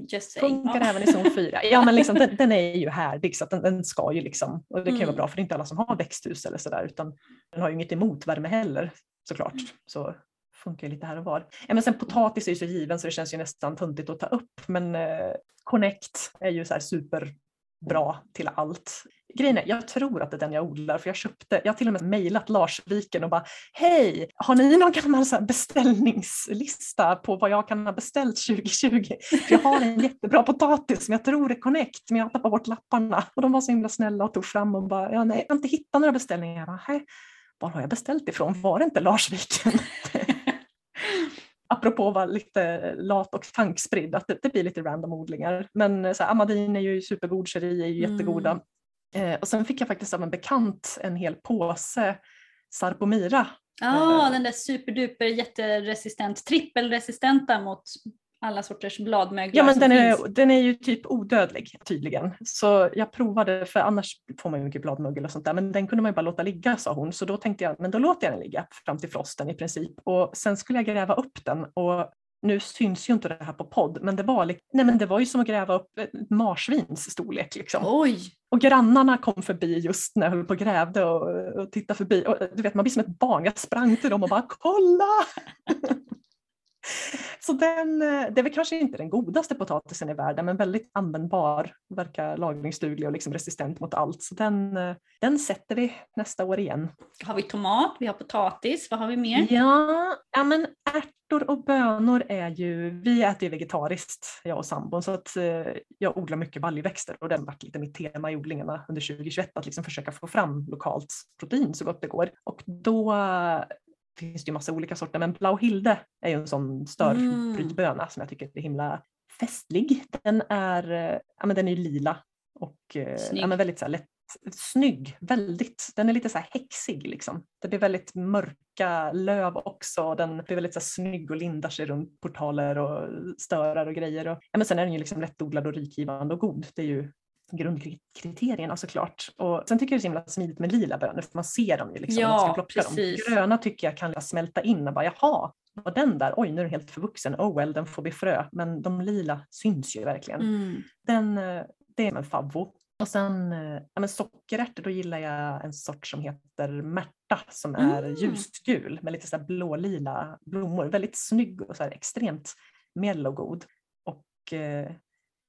Just saying. Funkar Ja. även i zon 4. Ja men liksom, den, den är ju härdig så att den, den ska ju liksom, och det kan ju Mm. vara bra för det är inte alla som har växthus eller sådär utan den har ju inget emot värme heller såklart. Mm. Så funkar ju lite här och var. Ja, men sen potatis är ju så given så det känns ju nästan töntigt att ta upp men eh, Connect är ju så här bra till allt. Grejen är, jag tror att det är den jag odlar för jag köpte, jag har till och med mejlat Larsviken och bara hej, har ni någon gammal så här beställningslista på vad jag kan ha beställt 2020? För jag har en jättebra potatis som jag tror är Connect men jag har tappat bort lapparna. Och de var så himla snälla och tog fram och bara, ja nej, jag har inte hittat några beställningar. Jag bara, var har jag beställt ifrån? Var det inte Larsviken? Apropå att vara lite lat och tankspridd, att det, det blir lite random odlingar. Men eh, så här, Amadin är ju supergod, Cherie är ju Mm. jättegoda. Eh, och sen fick jag faktiskt av en bekant en hel påse Sarpomira. Ja, Eh. den där superduper jätteresistent, trippelresistenta mot alla sorters bladmöglar Ja men den är, den är ju typ odödlig tydligen. Så jag provade, för annars får man ju mycket bladmögel och sånt där, men den kunde man ju bara låta ligga sa hon. Så då tänkte jag, men då låter jag den ligga fram till frosten i princip. Och sen skulle jag gräva upp den och nu syns ju inte det här på podd, men det var, nej, men det var ju som att gräva upp ett marsvins storlek. Liksom. Oj! Och grannarna kom förbi just när jag höll på och grävde och, och tittade förbi. Och, du vet, man blir som ett barn. Jag sprang till dem och bara kolla! Så den, eh, det är väl kanske inte den godaste potatisen i världen men väldigt användbar, verkar lagringsduglig och liksom resistent mot allt. Så den, eh, den sätter vi nästa år igen. Har vi tomat, vi har potatis, vad har vi mer? Ja, ja men ärtor och bönor är ju, vi äter ju vegetariskt jag och sambon så att eh, jag odlar mycket baljväxter och det har varit lite mitt tema i odlingarna under 2021 att liksom försöka få fram lokalt protein så gott det går. Och då finns det ju massa olika sorter men Blauhilde är ju en sån störbrytböna som jag tycker är himla festlig. Den är, eh, ja men den är lila och eh, Snygg. ja men väldigt så här lätt snygg, väldigt. Den är lite så här häxig liksom. Det blir väldigt mörka löv också. Den blir väldigt så här snygg och lindar sig runt portaler och störar och grejer. Och, ja, men sen är den ju liksom lättodlad och rikgivande och god. Det är ju grundkriterierna såklart. Och sen tycker jag det är så himla smidigt med lila bönor för man ser dem ju liksom när man ska Ja, plocka precis. dem. Gröna tycker jag kan smälta in och bara jaha, var den där? Oj, nu är den helt förvuxen. Oh well, den får bli frö. Men de lila syns ju verkligen Mm. den, eh, det är en favvo. Och sen eh, ja, men sockerärtor, då gillar jag en sort som heter Märta som är Mm. ljusgul med lite så blålila blommor. Väldigt snygg och så extremt mellowgod. Och eh,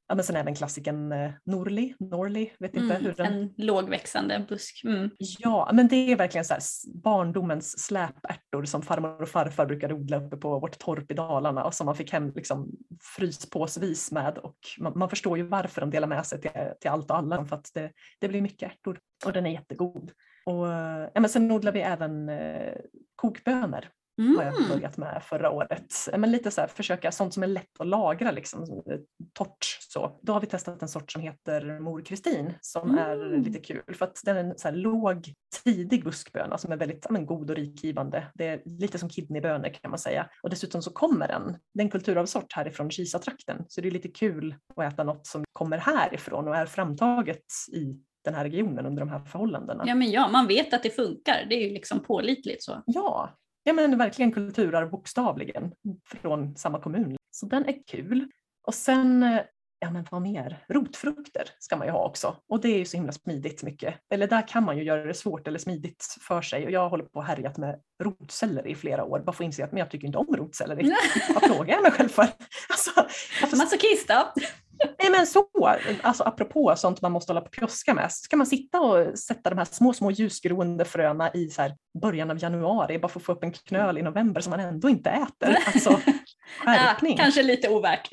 ja, men sen även klassikern eh, Norli, Norli, vet inte Mm. hur den... En lågväxande busk. Mm. Ja, men det är verkligen så här barndomens släpärtor som farmor och farfar brukade odla uppe på vårt torp i Dalarna och som man fick hem liksom fryspåsvis med och man, man förstår ju varför de delar med sig till, till allt och alla för att det, det blir mycket ärtor och den är jättegod. Och, eh, ja, men sen odlar vi även eh, kokbönor har jag Mm. börjat med förra året. Men lite så här, försöka sånt som är lätt att lagra, liksom, som är torrt. Så. Då har vi testat en sort som heter Mor Kristin som är Mm. lite kul för att den är en så här låg tidig buskböna som är väldigt men, god och rikgivande. Det är lite som kidneybönor kan man säga. Och dessutom så kommer den, det är en kulturarvsort härifrån Kisa-trakten så det är lite kul att äta något som kommer härifrån och är framtaget i den här regionen under de här förhållandena. Ja men ja, man vet att det funkar. Det är ju liksom pålitligt så. Ja, ja men verkligen kulturarv bokstavligen från samma kommun. Så den är kul. Och sen, eh, ja men vad mer? Rotfrukter ska man ju ha också. Och det är ju så himla smidigt mycket. Eller där kan man ju göra det svårt eller smidigt för sig. Och jag håller på och härjat med rotselleri i flera år. Bara för att inse att men jag tycker inte om rotselleri. Vad frågar jag mig själv för? Alltså, varför Masochist ja. Nej men så, alltså apropå sånt man måste hålla på och pjoska med, ska man sitta och sätta de här små, små ljusgroende fröna i så början av januari bara för att få upp en knöl i november som man ändå inte äter? Alltså, skärpning. Ja, kanske lite ovärt.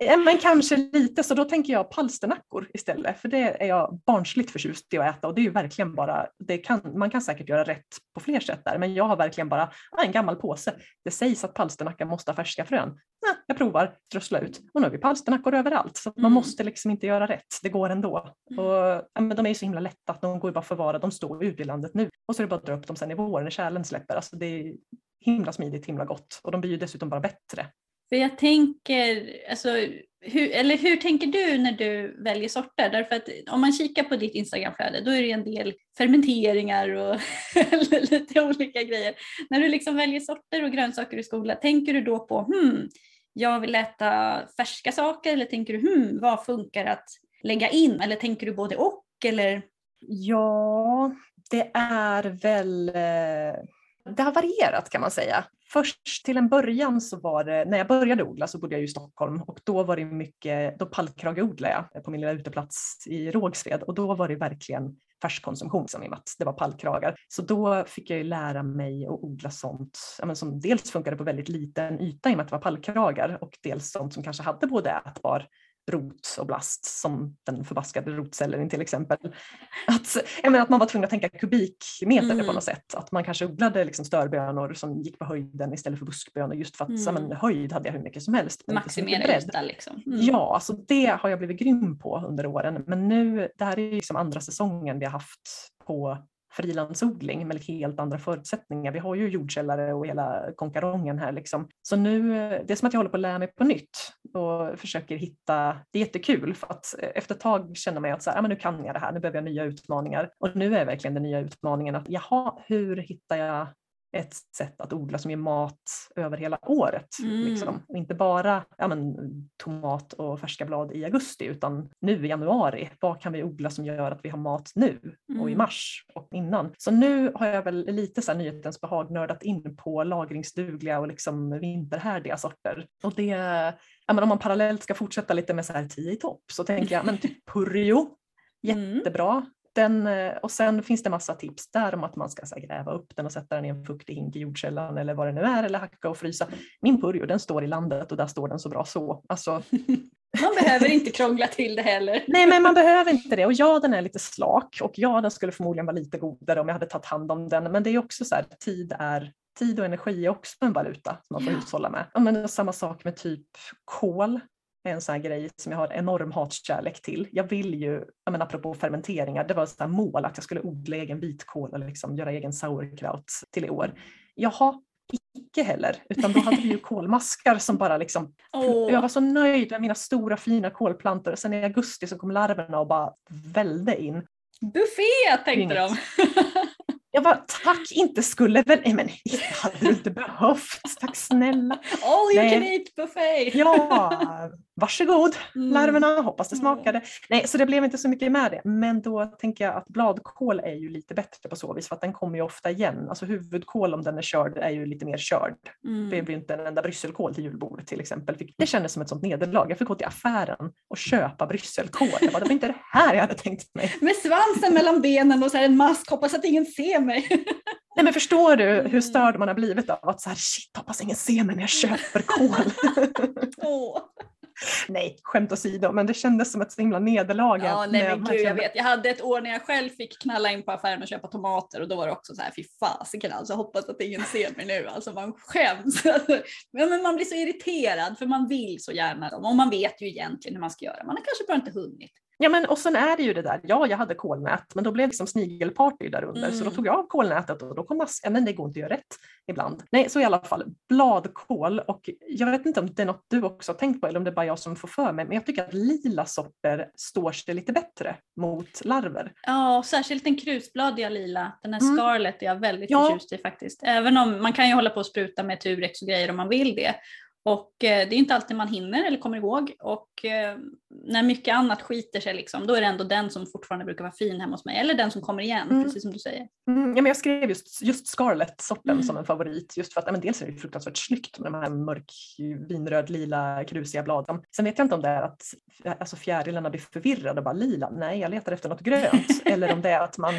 Men kanske lite, så då tänker jag palsternackor istället, för det är jag barnsligt förtjust i att äta och det är ju verkligen bara, det kan, man kan säkert göra rätt på fler sätt där, men jag har verkligen bara ah, en gammal påse. Det sägs att palsternacka måste ha färska frön. Ah, jag provar, strössla ut och nu har vi palsternackor överallt så man Mm. måste liksom inte göra rätt, det går ändå. Mm. Och, ja, men de är ju så himla lätta att de går ju bara att förvara, de står ute i landet nu och så är det bara att dra upp dem sen i vår när kärlen släpper. Alltså det är himla smidigt, himla gott och de blir ju dessutom bara bättre. För jag tänker, alltså, hur, eller hur tänker du när du väljer sorter? Därför att om man kikar på ditt Instagramflöde då är det en del fermenteringar och lite olika grejer. När du liksom väljer sorter och grönsaker i skolan, tänker du då på hmm, jag vill äta färska saker eller tänker du hmm, vad funkar att lägga in? Eller tänker du både och? Eller? Ja, det är väl eh, det har varierat kan man säga. Först till en början så var det, när jag började odla så bodde jag i Stockholm och då var det mycket, då pallkrageodlade jag på min lilla uteplats i Rågsved och då var det verkligen färskkonsumtion som i och med att det var pallkragar. Så då fick jag ju lära mig att odla sånt ja, som dels funkade på väldigt liten yta i och med att det var pallkragar och dels sånt som kanske hade både ätbar rot och blast som den förbaskade rotcellen till exempel. Att, menar, att man var tvungen att tänka kubikmeter mm. på något sätt. Att man kanske odlade liksom störbönor som gick på höjden istället för buskbönor just för att mm. men, höjd hade jag hur mycket som helst. Maximera yta liksom. Mm. Ja, alltså det har jag blivit grym på under åren. Men nu, det här är liksom andra säsongen vi har haft på frilansodling med helt andra förutsättningar. Vi har ju jordkällare och hela konkarongen här liksom. Så nu, det är som att jag håller på att lära mig på nytt och försöker hitta, det är jättekul för att efter ett tag känner man att så här, ja, men nu kan jag det här, nu behöver jag nya utmaningar. Och nu är verkligen den nya utmaningen att jaha, hur hittar jag ett sätt att odla som ger mat över hela året. Mm. Liksom. Inte bara ja, men, tomat och färska blad i augusti utan nu i januari, vad kan vi odla som gör att vi har mat nu mm. och i mm. mars och innan. Så nu har jag väl lite så här nyhetens behag nördat in på lagringsdugliga och liksom vinterhärdiga sorter. Och det, ja, men om man parallellt ska fortsätta lite med så här tio i topp så tänker jag men typ Purjo, mm. jättebra. Den, eh, och sen finns det massa tips där om att man ska här, gräva upp den och sätta den i en fuktig hink i jordkällan eller vad det nu är eller hacka och frysa. Min purjo den står i landet och där står den så bra så. Alltså, man behöver inte krångla till det heller. Nej men man behöver inte det och ja den är lite slak och ja den skulle förmodligen vara lite godare om jag hade tagit hand om den men det är också så här, tid är Tid och energi är också en valuta som man får ja. hushålla med. Ja, men samma sak med typ kål är en sån här grej som jag har enorm hatkärlek till. Jag vill ju, jag menar, apropå fermenteringar, det var ett mål att jag skulle odla egen vitkål och liksom göra egen sauerkraut till i år. Jaha, icke heller, utan då hade vi ju kolmaskar som bara liksom, oh. jag var så nöjd med mina stora fina kolplantor. Sen i augusti så kom larverna och bara välde in. Buffé tänkte de. Jag bara, tack, inte skulle väl, nej men hade du inte behövt, tack snälla. All you nej. can eat buffé! Ja, varsågod mm. larverna, hoppas det smakade. Nej, så det blev inte så mycket med det. Men då tänker jag att bladkål är ju lite bättre på så vis för att den kommer ju ofta igen. Alltså huvudkål om den är körd är ju lite mer körd. Mm. Det blir inte en enda brysselkål till julbordet till exempel. Det kändes som ett sånt nederlag. Jag fick gå till affären och köpa brysselkål. Jag bara, det var inte det här jag hade tänkt mig. Med svansen mellan benen och så en mask, hoppas att ingen ser mig. Nej men förstår du hur mm. störd man har blivit av att så här, shit hoppas ingen ser mig när jag köper kål. oh. Nej, skämt åsido, men det kändes som ett så himla nederlag. Ja, nej men gud, jag vet. Jag hade ett år när jag själv fick knalla in på affären och köpa tomater och då var det också så här, fy fasiken alltså, hoppas att ingen ser mig nu, alltså man skäms. men man blir så irriterad för man vill så gärna dem och man vet ju egentligen hur man ska göra, man har kanske bara inte hunnit. Ja men och sen är det ju det där, ja jag hade kolnät men då blev det liksom snigelparty där under mm. så då mm. tog jag av kolnätet och då kom mass, ja men det går inte att göra rätt ibland. Nej så i alla fall bladkål och jag vet inte om det är något du också har tänkt på eller om det är bara jag som får för mig men jag tycker att lila sorter står sig lite bättre mot larver. Ja särskilt den krusbladiga lila, den här mm. scarlet är jag väldigt ja. förtjust i faktiskt. Även om man kan ju hålla på och spruta med Turex och grejer om man vill det. Och eh, det är inte alltid man hinner eller kommer ihåg och eh, när mycket annat skiter sig liksom, då är det ändå den som fortfarande brukar vara fin hemma hos mig eller den som kommer igen, mm. precis som du säger. Mm, ja, men jag skrev just, just Scarlett-sorten mm. som en favorit just för att ja, men dels är det fruktansvärt snyggt med de här mörk vinröd lila krusiga bladen. Sen vet jag inte om det är att alltså, fjärilarna blir förvirrade och bara lila, nej jag letar efter något grönt eller om det är att man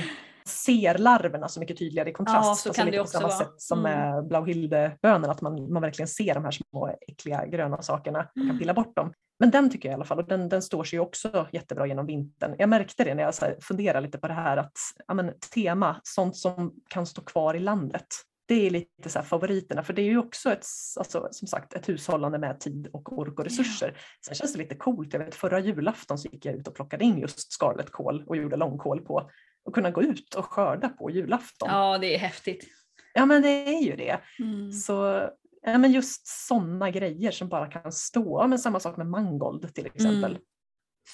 ser larverna så mycket tydligare i kontrast. Ja, så alltså kan det också på samma vara. sätt som mm. med blauhildebönen, att man, man verkligen ser de här små äckliga gröna sakerna och kan mm. pilla bort dem. Men den tycker jag i alla fall och den, den står sig också jättebra genom vintern. Jag märkte det när jag så funderade lite på det här att ja, men, tema, sånt som kan stå kvar i landet. Det är lite så favoriterna för det är ju också ett, alltså, som sagt, ett hushållande med tid och ork och resurser. Ja. Sen känns det lite coolt, jag vet förra julafton så gick jag ut och plockade in just scarletkål och gjorde långkål på och kunna gå ut och skörda på julafton. Ja, det är häftigt. Ja, men det är ju det. Mm. Så ja, men just sådana grejer som bara kan stå. Ja, men samma sak med mangold till exempel. Mm.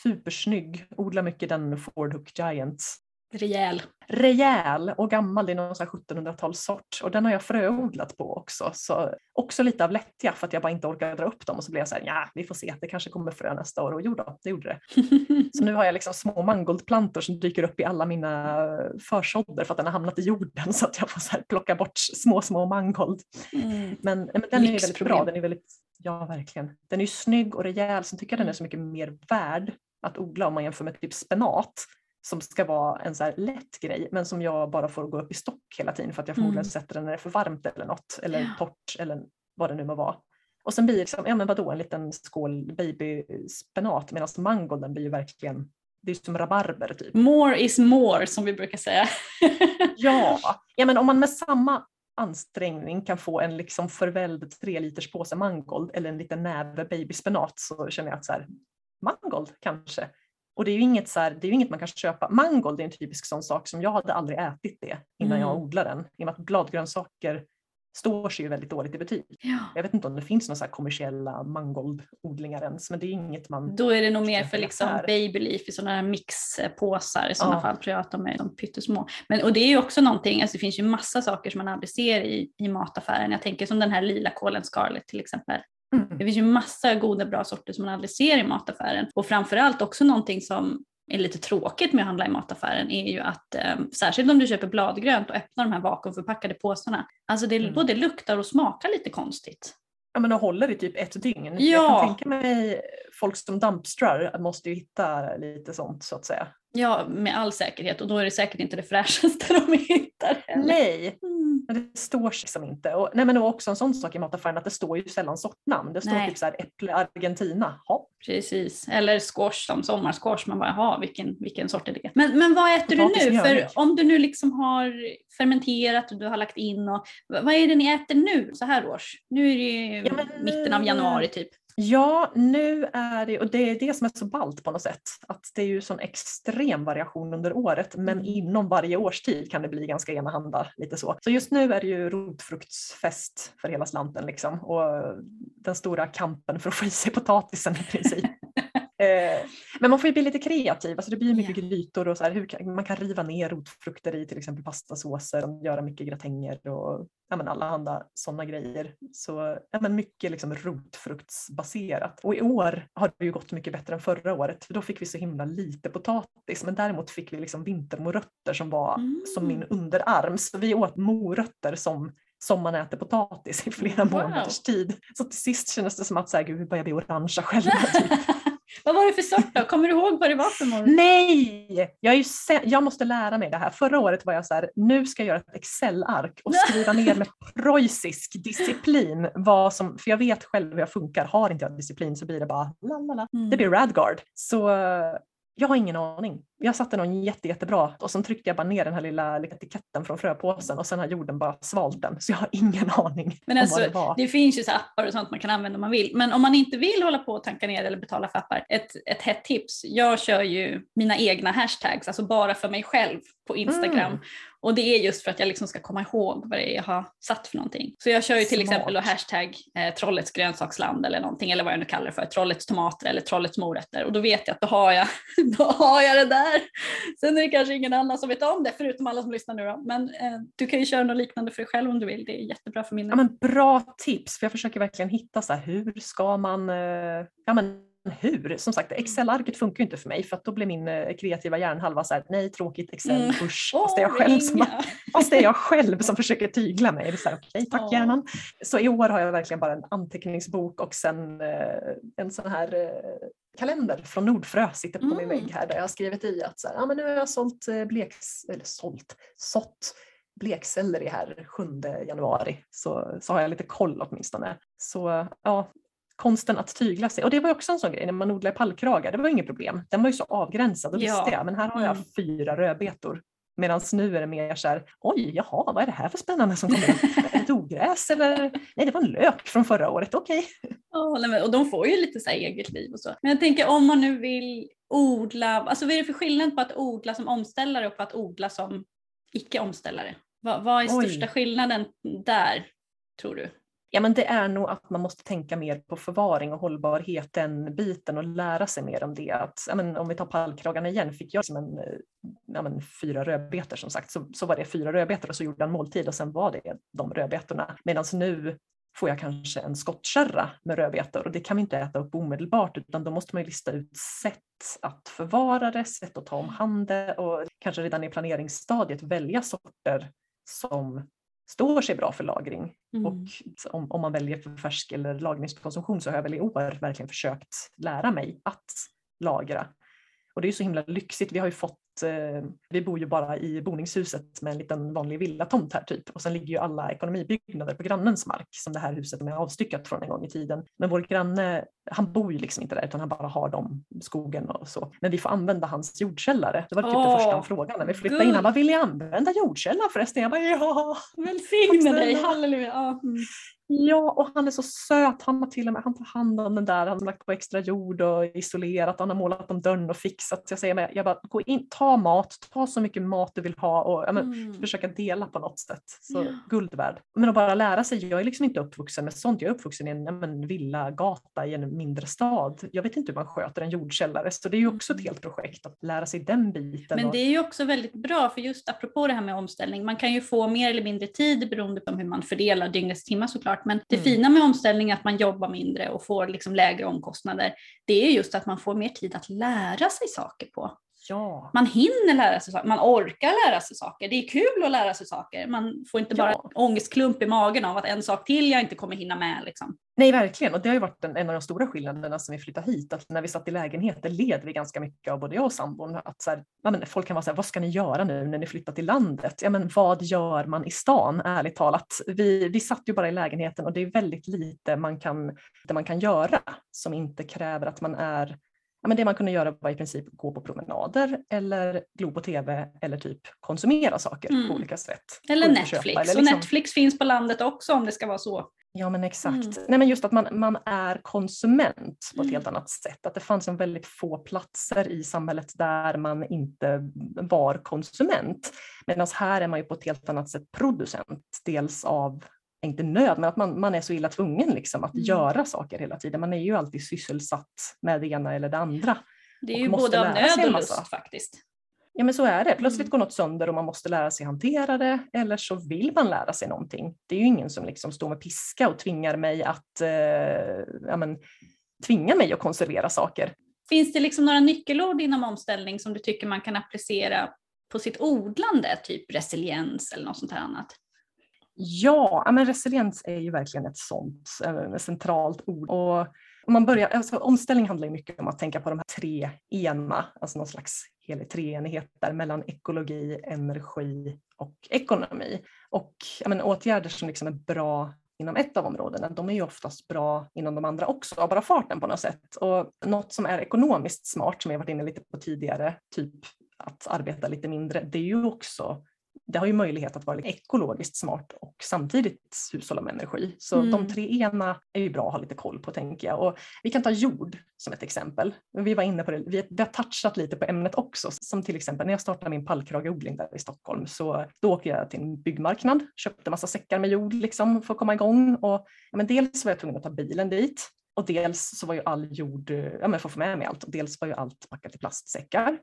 Supersnygg, odlar mycket den Ford Hook Giant. Rejäl. rejäl och gammal. Det är någon sån här 1700-talssort och den har jag fröodlat på också. Så också lite av lättja för att jag bara inte orkar dra upp dem och så blir jag så här, ja vi får se, det kanske kommer frö nästa år och jo då, det gjorde det. Så nu har jag liksom små mangoldplantor som dyker upp i alla mina försådder för att den har hamnat i jorden så att jag får så plocka bort små, små mangold. Mm. Men, men den är väldigt bra, den är väldigt, ja verkligen. Den är ju snygg och rejäl, sen tycker jag den är så mycket mer värd att odla om man jämför med typ spenat som ska vara en så här lätt grej men som jag bara får gå upp i stock hela tiden för att jag förmodligen Mm. sätter den när det är för varmt eller något eller Ja. torrt eller vad det nu må vara. Och sen blir det liksom, ja men vadå, en liten skål babyspenat medan mangolden blir ju verkligen, det är som rabarber typ. More is more som vi brukar säga. Ja, ja men om man med samma ansträngning kan få en liksom förvälld tre liters påse mangold eller en liten näve babyspenat så känner jag att så här, mangold kanske. Och det är ju inget, så här, det är inget man kan köpa. Mangold är en typisk sån sak som jag hade aldrig ätit det innan jag Mm. odlade den. I och med att bladgrönsaker står sig ju väldigt dåligt i butik. Ja. Jag vet inte om det finns några så kommersiella mangoldodlingar ens men det är inget man... Då är det nog mer för liksom babyleaf i sådana här mixpåsar i sådana Ja. fall tror jag att de är de pyttesmå. Men, och det är ju också någonting, alltså det finns ju massa saker som man aldrig ser i, i mataffären. Jag tänker som den här lila kålen scarlet till exempel. Mm. Det finns ju massa goda bra sorter som man aldrig ser i mataffären. Och framförallt också någonting som är lite tråkigt med att handla i mataffären är ju att eh, särskilt om du köper bladgrönt och öppnar de här vakuumförpackade påsarna. Alltså det Mm. både luktar och smakar lite konstigt. Ja men och håller i typ ett dygn. Jag Ja. kan tänka mig folk som dumpstrar måste ju hitta lite sånt så att säga. Ja, med all säkerhet och då är det säkert inte det fräschaste de hittar heller. Nej, Mm. men det står liksom inte. Och, nej men också en sån sak i mataffären att det står ju sällan sortnamn. Det står Nej. typ så här äpple Argentina. Ja, Precis, eller squash som sommarsquash, man bara jaha vilken, vilken sort är det? Men, men vad äter du Potatis nu? med För om du nu liksom har fermenterat och du har lagt in och vad är det ni äter nu så här års? Nu är det ju Ja, men mitten av nu- januari typ. Ja, nu är det, och det är det som är så ballt på något sätt, att det är ju sån extrem variation under året, men Mm. inom varje årstid kan det bli ganska enahanda lite så. Så just nu är det ju rotfruktsfest för hela slanten liksom och den stora kampen för att få i sig potatisen i princip. Eh, Men man får ju bli lite kreativ, alltså det blir mycket Ja. grytor och så här, hur man kan riva ner rotfrukter i till exempel pastasåser och göra mycket gratänger och ja, men allehanda sådana grejer. Så ja, men mycket liksom rotfruktsbaserat. Och i år har det ju gått mycket bättre än förra året för då fick vi så himla lite potatis men däremot fick vi liksom vintermorötter som var som min Mm. underarm. Så vi åt morötter som som man äter potatis i flera Wow. månaders tid. Så till sist kändes det som att så här, gud, vi börjar bli orangea själva. Typ. vad var det för sort då? Kommer du ihåg vad det var för morgon? Nej! Jag, är sä- jag måste lära mig det här. Förra året var jag så här, nu ska jag göra ett Excel-ark och skriva ner med preussisk disciplin vad som, för jag vet själv hur jag funkar. Har inte jag disciplin så blir det bara la la la. Mm. Det blir Radgard. Så eh, jag har ingen aning. Jag satte någon jätte, jättebra och sen tryckte jag bara ner den här lilla etiketten från fröpåsen och sen har jorden bara svalt den. Så jag har ingen aning Men om alltså, vad det var. Det finns ju så appar och sånt man kan använda om man vill. Men om man inte vill hålla på och tanka ner eller betala för appar, ett, ett hett tips. Jag kör ju mina egna hashtags, alltså bara för mig själv på Instagram. Mm. Och det är just för att jag liksom ska komma ihåg vad det är jag har satt för någonting. Så jag kör ju till Smart. exempel då hashtag eh, trollets grönsaksland eller någonting, eller vad jag nu kallar det för, trollets tomater eller trollets morötter. Och då vet jag att då har jag, då har jag det där. Sen är det kanske ingen annan som vet om det, förutom alla som lyssnar nu då. Men eh, du kan ju köra något liknande för dig själv om du vill, det är jättebra för min Ja, men bra tips, för jag försöker verkligen hitta så här, hur ska man, eh, ja men hur? Som sagt, Excel-arket funkar inte för mig för att då blir min eh, kreativa hjärnhalva så här, nej tråkigt Excel, Mm. usch. Fast det, är jag själv som, fast det är jag själv som försöker tygla mig. Det är så här, okej, tack Ja. hjärnan. Så i år har jag verkligen bara en anteckningsbok och sen eh, en sån här eh, kalender från Nordfrö sitter på min Mm. vägg här där jag har skrivit i att så här, ah, men nu har jag sålt bleks, eller sålt, sått blekselleri här 7 januari så, så har jag lite koll åtminstone. Så ja, konsten att tygla sig. Och det var också en sån grej när man odlar i pallkragar, det var inget problem. Den var ju så avgränsad, då Ja. visste jag, men här har jag Mm. fyra rödbetor. Medan nu är det mer så här, oj, jaha, vad är det här för spännande som kommer det ett ogräs eller? Nej, det var en lök från förra året, okej. Nej, men- och de får ju lite så här eget liv och så. Men jag tänker om man nu vill odla, alltså vad är det för skillnad på att odla som omställare och på att odla som icke-omställare? Vad, vad är Oj. största skillnaden där, tror du? Ja, men det är nog att man måste tänka mer på förvaring och hållbarhet, den biten och lära sig mer om det. Att, ja, men om vi tar pallkragarna igen, fick jag som en, eh, ja, men fyra rödbetor som sagt, så, så var det fyra rödbetor och så gjorde jag en måltid och sen var det de rödbetorna. Medan nu får jag kanske en skottkärra med rödbetor och det kan vi inte äta upp omedelbart utan då måste man ju lista ut sätt att förvara det, sätt att ta om hand det och kanske redan i planeringsstadiet välja sorter som står sig bra för lagring. Mm. Och om, om man väljer för färsk eller lagringskonsumtion så har jag väl i år verkligen försökt lära mig att lagra. Och det är ju så himla lyxigt. Vi har ju fått eh, vi bor ju bara i boningshuset med en liten vanlig villatomt här typ och sen ligger ju alla ekonomibyggnader på grannens mark som det här huset är avstyckat från en gång i tiden. Men vår granne, han bor ju liksom inte där utan han bara har de skogen och så. Men vi får använda hans jordkällare. Det var typ oh, det första han frågade när vi flyttade good. in. Han bara, vill ni använda jordkällaren förresten? Jag bara, ja. Välsigne dig, halleluja. Mm. Ja, och han är så söt. Han har till och med han tar hand om den där. Han har lagt på extra jord och isolerat. Han har målat om dörren och fixat. Så jag säger, jag bara, gå in, ta mat, ta så mycket mat du vill ha och men, mm. försöka dela på något sätt. Så ja. guld värd. Men att bara lära sig. Jag är liksom inte uppvuxen med sånt. Jag är uppvuxen i en men, villagata i en mindre stad. Jag vet inte hur man sköter en jordkällare. Så det är ju också ett mm. helt projekt att lära sig den biten. Men det är ju också väldigt bra för just apropå det här med omställning. Man kan ju få mer eller mindre tid beroende på hur man fördelar dygnets timmar såklart såklart. Men det mm. fina med omställning är att man jobbar mindre och får liksom lägre omkostnader. Det är just att man får mer tid att lära sig saker på. Ja. Man hinner lära sig saker, man orkar lära sig saker. Det är kul att lära sig saker. Man får inte bara ja. ångestklump i magen av att en sak till jag inte kommer hinna med. Liksom. Nej, verkligen. Och det har ju varit en, en av de stora skillnaderna sen vi flyttade hit. Att när vi satt i lägenhet, det led vi ganska mycket av både jag och sambon. Att så här, ja, men folk kan vara så här, vad ska ni göra nu när ni flyttar till landet? Ja, men vad gör man i stan, ärligt talat? Vi, vi satt ju bara i lägenheten och det är väldigt lite man kan, det man kan göra som inte kräver att man är ja, men det man kunde göra var i princip gå på promenader eller glo på tv eller typ konsumera saker mm. på olika sätt. Eller Netflix. Köpa, eller liksom... Och Netflix finns på landet också om det ska vara så. Ja men exakt. Mm. Nej, men just att man, man är konsument på ett mm. helt annat sätt. Att det fanns en väldigt få platser i samhället där man inte var konsument. Medan här är man ju på ett helt annat sätt producent. Dels av inte nöd, men att man, man är så illa tvungen liksom att mm. göra saker hela tiden. Man är ju alltid sysselsatt med det ena eller det andra. Det är ju både av nöd och lust faktiskt. Ja men så är det. Plötsligt mm. går något sönder och man måste lära sig hantera det eller så vill man lära sig någonting. Det är ju ingen som liksom står med piska och tvingar mig att eh, ja, men, tvinga mig att konservera saker. Finns det liksom några nyckelord inom omställning som du tycker man kan applicera på sitt odlande, typ resiliens eller något sånt här annat? Ja, men resiliens är ju verkligen ett sånt eh, ett centralt ord. Och man börjar, alltså, omställning handlar ju mycket om att tänka på de här tre ena, alltså någon slags helig treenighet där mellan ekologi, energi och ekonomi. Och men, åtgärder som liksom är bra inom ett av områdena, de är ju oftast bra inom de andra också, av bara farten på något sätt. Och något som är ekonomiskt smart, som jag varit inne lite på tidigare, typ att arbeta lite mindre, det är ju också det har ju möjlighet att vara ekologiskt smart och samtidigt hushålla med energi. Så mm. de tre ena är ju bra att ha lite koll på tänker jag. Och vi kan ta jord som ett exempel. Vi var inne på det, vi, vi har touchat lite på ämnet också. Som till exempel när jag startade min pallkrageodling där i Stockholm så då åkte jag till en byggmarknad, köpte massa säckar med jord liksom för att komma igång. Och, ja, men dels var jag tvungen att ta bilen dit och dels så var ju all jord, ja men för att få med mig allt, och dels var ju allt packat i plastsäckar.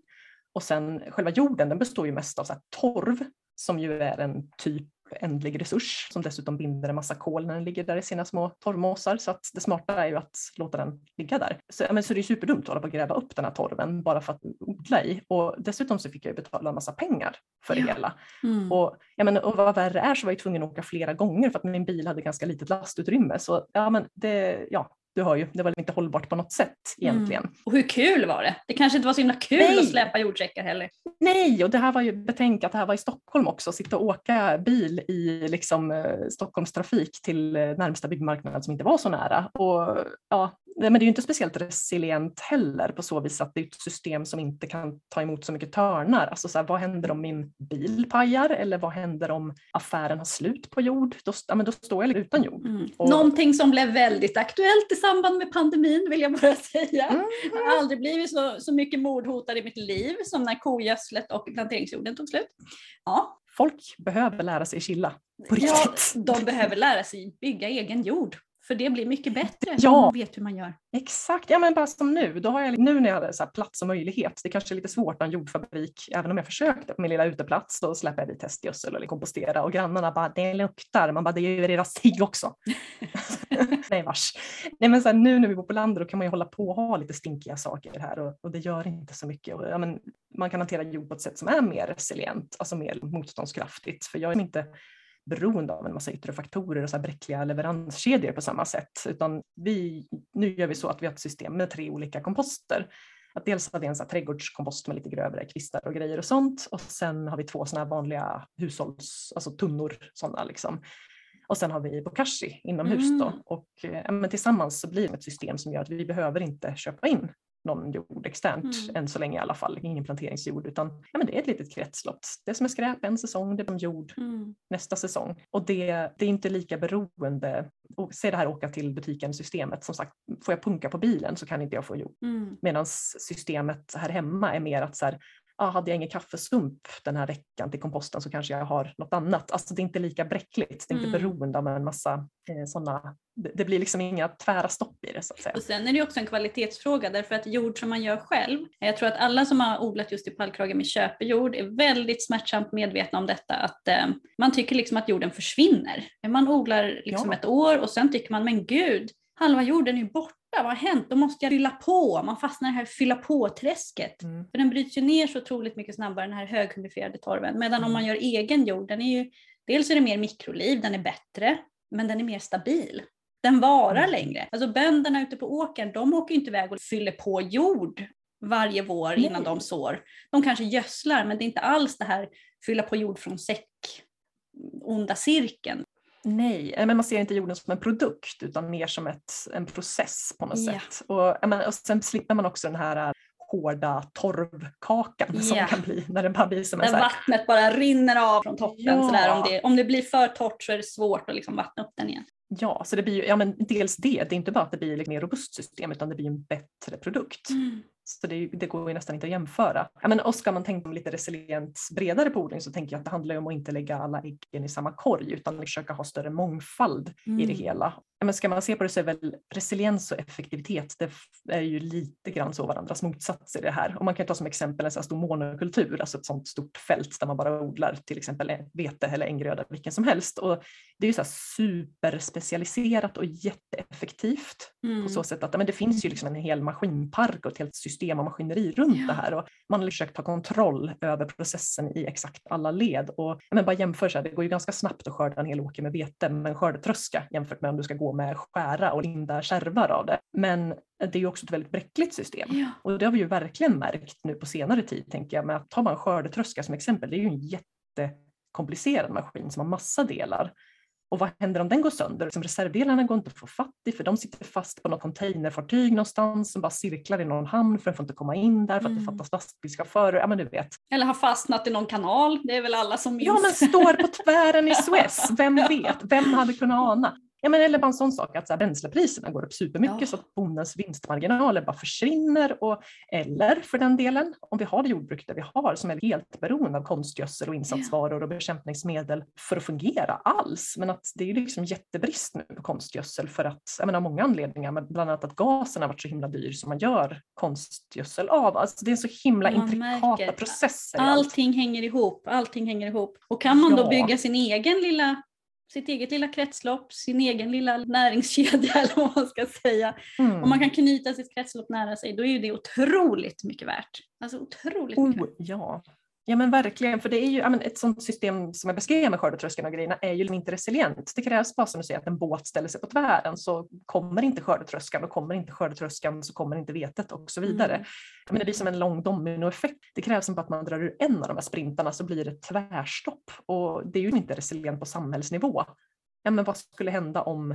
Och sen själva jorden den består ju mest av så torv som ju är en typ ändlig resurs som dessutom binder en massa kol när den ligger där i sina små torvmåsar. Så att det smarta är ju att låta den ligga där. Så, men, så det är superdumt att hålla på att gräva upp den här torven bara för att odla i. Och dessutom så fick jag betala en massa pengar för ja. det hela. Mm. Och, ja, men, och vad värre är så var jag tvungen att åka flera gånger för att min bil hade ganska litet lastutrymme. Så ja, men det, ja, du hör ju, det var inte hållbart på något sätt egentligen. Mm. Och hur kul var det? Det kanske inte var så himla kul Nej. att släpa jordsäckar heller. Nej, och det här var ju, betänk att det här var i Stockholm också, sitta och åka bil i liksom, eh, Stockholmstrafik till eh, närmsta byggmarknad som inte var så nära. Och, ja, men det är ju inte speciellt resilient heller på så vis att det är ett system som inte kan ta emot så mycket törnar. Alltså så här, vad händer om min bil pajar eller vad händer om affären har slut på jord? Då, ja, men då står jag utan jord. Mm. Och... Någonting som blev väldigt aktuellt i samband med pandemin vill jag bara säga. Mm. Jag har aldrig blivit så, så mycket mordhotad i mitt liv som när kogödslet och planteringsjorden tog slut. Ja, folk behöver lära sig chilla på riktigt. Ja, de behöver lära sig bygga egen jord. För det blir mycket bättre Ja. man vet hur man gör. Exakt, ja men bara som nu. Då har jag, nu när jag hade så plats och möjlighet, det kanske är lite svårt på en jordfabrik, även om jag försökte på min lilla uteplats, då släpper jag dit hästgödsel eller kompostera och grannarna bara det luktar, man bara det gör deras cigg också. Nej vars. Nej men så här, nu när vi bor på landet då kan man ju hålla på och ha lite stinkiga saker här och, och det gör inte så mycket. Och, ja, men, man kan hantera jord på ett sätt som är mer resilient, alltså mer motståndskraftigt. För jag är inte beroende av en massa yttre faktorer och så här bräckliga leveranskedjor på samma sätt. Utan vi, nu gör vi så att vi har ett system med tre olika komposter. Att dels har vi en så här trädgårdskompost med lite grövre kvistar och grejer och sånt. Och sen har vi två sådana vanliga hushålls, alltså tunnor sådana liksom. Och sen har vi bokashi inomhus då. Mm. Och eh, men tillsammans så blir det ett system som gör att vi behöver inte köpa in någon jord externt, Mm. än så länge i alla fall, ingen planteringsjord, utan ja, men det är ett litet kretslopp. Det som är skräp en säsong, det är jord Mm. nästa säsong. Och det, det är inte lika beroende. Och, se det här åka till butiken-systemet, som sagt, får jag punka på bilen så kan inte jag få jord. Mm. Medan systemet här hemma är mer att så här, ah, hade jag ingen kaffesump den här veckan till komposten så kanske jag har något annat. Alltså det är inte lika bräckligt, det är inte Mm. beroende av en massa eh, sådana, det, det blir liksom inga tvära stopp i det så att säga. Och sen är det också en kvalitetsfråga därför att jord som man gör själv, jag tror att alla som har odlat just i pallkragen med köpejord är väldigt smärtsamt medvetna om detta att eh, man tycker liksom att jorden försvinner. Man odlar liksom Ja. ett år och sen tycker man men gud, halva jorden är borta, vad har hänt? Då måste jag fylla på. Man fastnar i det här fylla på-träsket. Mm. För den bryts ju ner så otroligt mycket snabbare den här höghumifierade torven. Medan om Mm. man gör egen jord, den är ju, dels är det mer mikroliv, den är bättre, men den är mer stabil. Den varar Mm. längre. Alltså bönderna ute på åkern, de åker ju inte iväg och fyller på jord varje vår innan de sår. De kanske gödslar, men det är inte alls det här fylla på jord från säck, onda cirkeln. Nej, eh, men man ser inte jorden som en produkt utan mer som ett, en process på något Ja. sätt. Och, jag menar, och sen slipper man också den här eh, hårda torvkakan som Ja. kan bli när det bara blir som en Där vattnet bara rinner av från toppen. Ja. Sådär. Om, det, om det blir för torrt så är det svårt att liksom vattna upp den igen. Ja, så det blir ju, ja men dels det, det är inte bara att det blir ett mer robust system utan det blir en bättre produkt. Så det, det går ju nästan inte att jämföra. Men, och ska man tänka lite resilient bredare på odling så tänker jag att det handlar om att inte lägga alla äggen i samma korg utan försöka ha större mångfald i det Mm. hela. Men ska man se på det så är väl resiliens och effektivitet det är ju lite grann så varandras motsatser i det här. Och man kan ta som exempel en sån stor monokultur, alltså ett sånt stort fält där man bara odlar till exempel vete eller en gröda, vilken som helst. Och det är ju så superspecialiserat och jätteeffektivt Mm. på så sätt att men det finns ju liksom en hel maskinpark och ett helt system av maskineri runt Ja. det här och man har försökt ta kontroll över processen i exakt alla led. Och, men bara jämför så här, det går ju ganska snabbt att skörda en hel åker med vete med en skördetröska jämfört med om du ska gå med skära och linda skärvar av det. Men det är ju också ett väldigt bräckligt system. Ja. Och det har vi ju verkligen märkt nu på senare tid, tänker jag, med att ta man skördetröska som exempel, det är ju en jättekomplicerad maskin som har massa delar. Och vad händer om den går sönder? Liksom reservdelarna går inte att få fatt i för de sitter fast på något containerfartyg någonstans som bara cirklar i någon hamn för den får inte komma in där för att det Mm. fattas lastbilschaufförer. Ja men du vet. Eller har fastnat i någon kanal, det är väl alla som minns. Ja men står på tvären i Suez, vem vet? Vem hade kunnat ana? Ja, men eller bara en sån sak att så här, bränslepriserna går upp supermycket Ja. så att bondens vinstmarginaler bara försvinner. Och, eller för den delen, om vi har det jordbruk där vi har som är helt beroende av konstgödsel och insatsvaror och bekämpningsmedel för att fungera alls. Men att det är liksom jättebrist nu på konstgödsel för att, jag menar av många anledningar, men bland annat att gasen har varit så himla dyr som man gör konstgödsel av. Alltså det är så himla Man intrikata märker processer. i allt. Allting hänger ihop, allting hänger ihop. Och kan man då Ja. bygga sin egen lilla, sitt eget lilla kretslopp, sin egen lilla näringskedja eller vad man ska säga. Mm. Om man kan knyta sitt kretslopp nära sig, då är ju det otroligt mycket värt. Alltså otroligt mycket Oh, värt. ja. Ja men verkligen, för det är ju ja, men ett sånt system som jag beskrev med skördetröskeln och grejerna är ju inte resilient. Det krävs bara som du säger att en båt ställer sig på tvären så kommer inte skördetröskan och kommer inte skördetröskan så kommer inte vetet och så vidare. Mm. Men det blir som en lång dominoeffekt. Det krävs bara att man drar ur en av de här sprintarna så blir det tvärstopp och det är ju inte resilient på samhällsnivå. Ja, men vad skulle hända om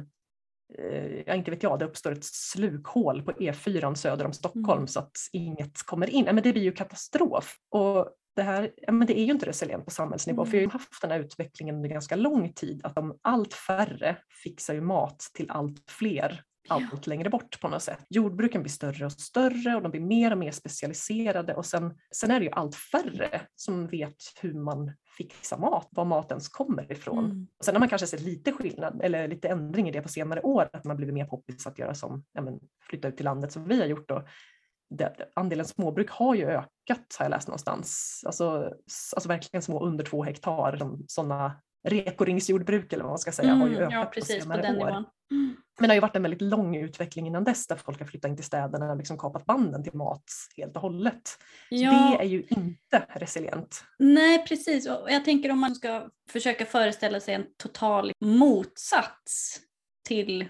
eh, ja, inte vet jag, det uppstår ett slukhål på E4 söder om Stockholm Mm. så att inget kommer in. Ja, men det blir ju katastrof. Och det, här, ja, men det är ju inte resilient på samhällsnivå för vi har haft den här utvecklingen under ganska lång tid att de allt färre fixar ju mat till allt fler allt längre bort på något sätt. Jordbruken blir större och större och de blir mer och mer specialiserade och sen, sen är det ju allt färre som vet hur man fixar mat, var maten kommer ifrån. Mm. Sen har man kanske sett lite skillnad eller lite ändring i det på senare år, att man blivit mer poppis att göra som ja, men, flytta ut till landet som vi har gjort. Och andelen småbruk har ju ökat har jag läst någonstans. Alltså, alltså verkligen små under två hektar, sådana rekoringsjordbruk eller vad man ska säga, har ju Mm, ökat ja, på precis på senare den år. Mm. Men det har ju varit en väldigt lång utveckling innan dess där folk har flyttat in till städerna och liksom kapat banden till mat helt och hållet. Ja. Det är ju inte resilient. Nej, precis. Och jag tänker om man ska försöka föreställa sig en total motsats till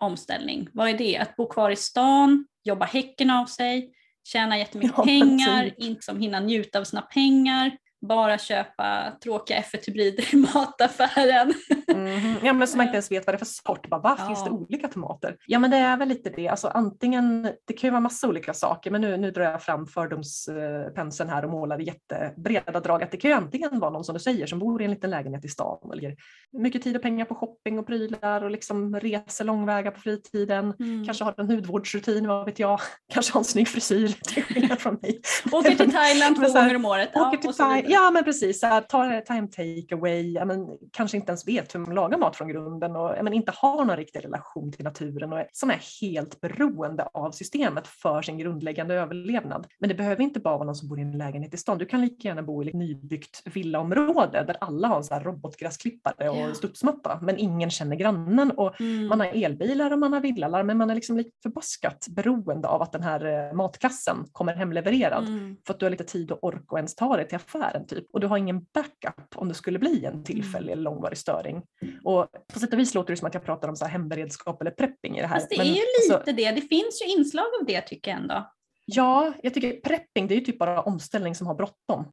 omställning. Vad är det? Att bo kvar i stan, jobba häcken av sig, tjäna jättemycket Ja, pengar, inte som hinna njuta av sina pengar, bara köpa tråkiga F1-hybrider i mataffären. Mhm. Ja, men som man inte ens vet vad det är för sort. Bara, va, Finns det Ja. olika tomater? Ja men det är väl lite det. Alltså, antingen, det kan ju vara massa olika saker men nu, nu drar jag fram fördomspenseln här och målar jättebreda drag. Att det kan ju antingen vara någon som du säger som bor i en liten lägenhet i stan och lägger mycket tid och pengar på shopping och prylar och liksom reser långväga på fritiden. Kanske har en hudvårdsrutin, vad vet jag. Kanske har en snygg frisyr till skillnad från mig. Åker till Thailand två gånger om året. Åker till vidare. Ja men precis, så här, tar time takeaway, ja, men kanske inte ens vet hur man lagar mat från grunden och ja, men inte har någon riktig relation till naturen och som är helt beroende av systemet för sin grundläggande överlevnad. Men det behöver inte bara vara någon som bor i en lägenhet i stan. Du kan lika gärna bo i ett nybyggt villaområde där alla har en så här robotgräsklippare och Ja. studsmatta men ingen känner grannen och Mm. man har elbilar och man har villalarm men man är liksom lite förbaskat beroende av att den här eh, matkassen kommer hemlevererad Mm. för att du har lite tid och ork och ens ta dig till affären typ. Och du har ingen backup om det skulle bli en tillfällig eller långvarig störning. Och på sätt och vis låter det som att jag pratar om så här hemberedskap eller prepping i det här. Fast det Men är ju lite alltså, det. Det finns ju inslag av det tycker jag ändå. ja, jag tycker prepping det är ju typ bara omställning som har bråttom.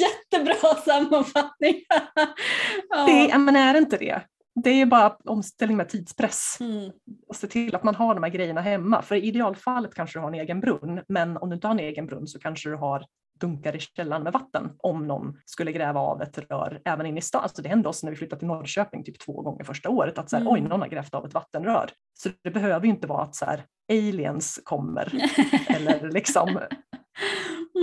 Jättebra sammanfattning. ja. Det, men är det inte det? Det är bara omställning med tidspress. Mm. och se till att man har de här grejerna hemma. För i idealfallet kanske du har en egen brunn, men om du inte har en egen brunn så kanske du har dunkar i källaren med vatten om någon skulle gräva av ett rör även in i stan. Alltså det hände oss när vi flyttade till Norrköping typ två gånger första året att så här, Mm. oj, någon har grävt av ett vattenrör. Så det behöver ju inte vara att så här, aliens kommer eller liksom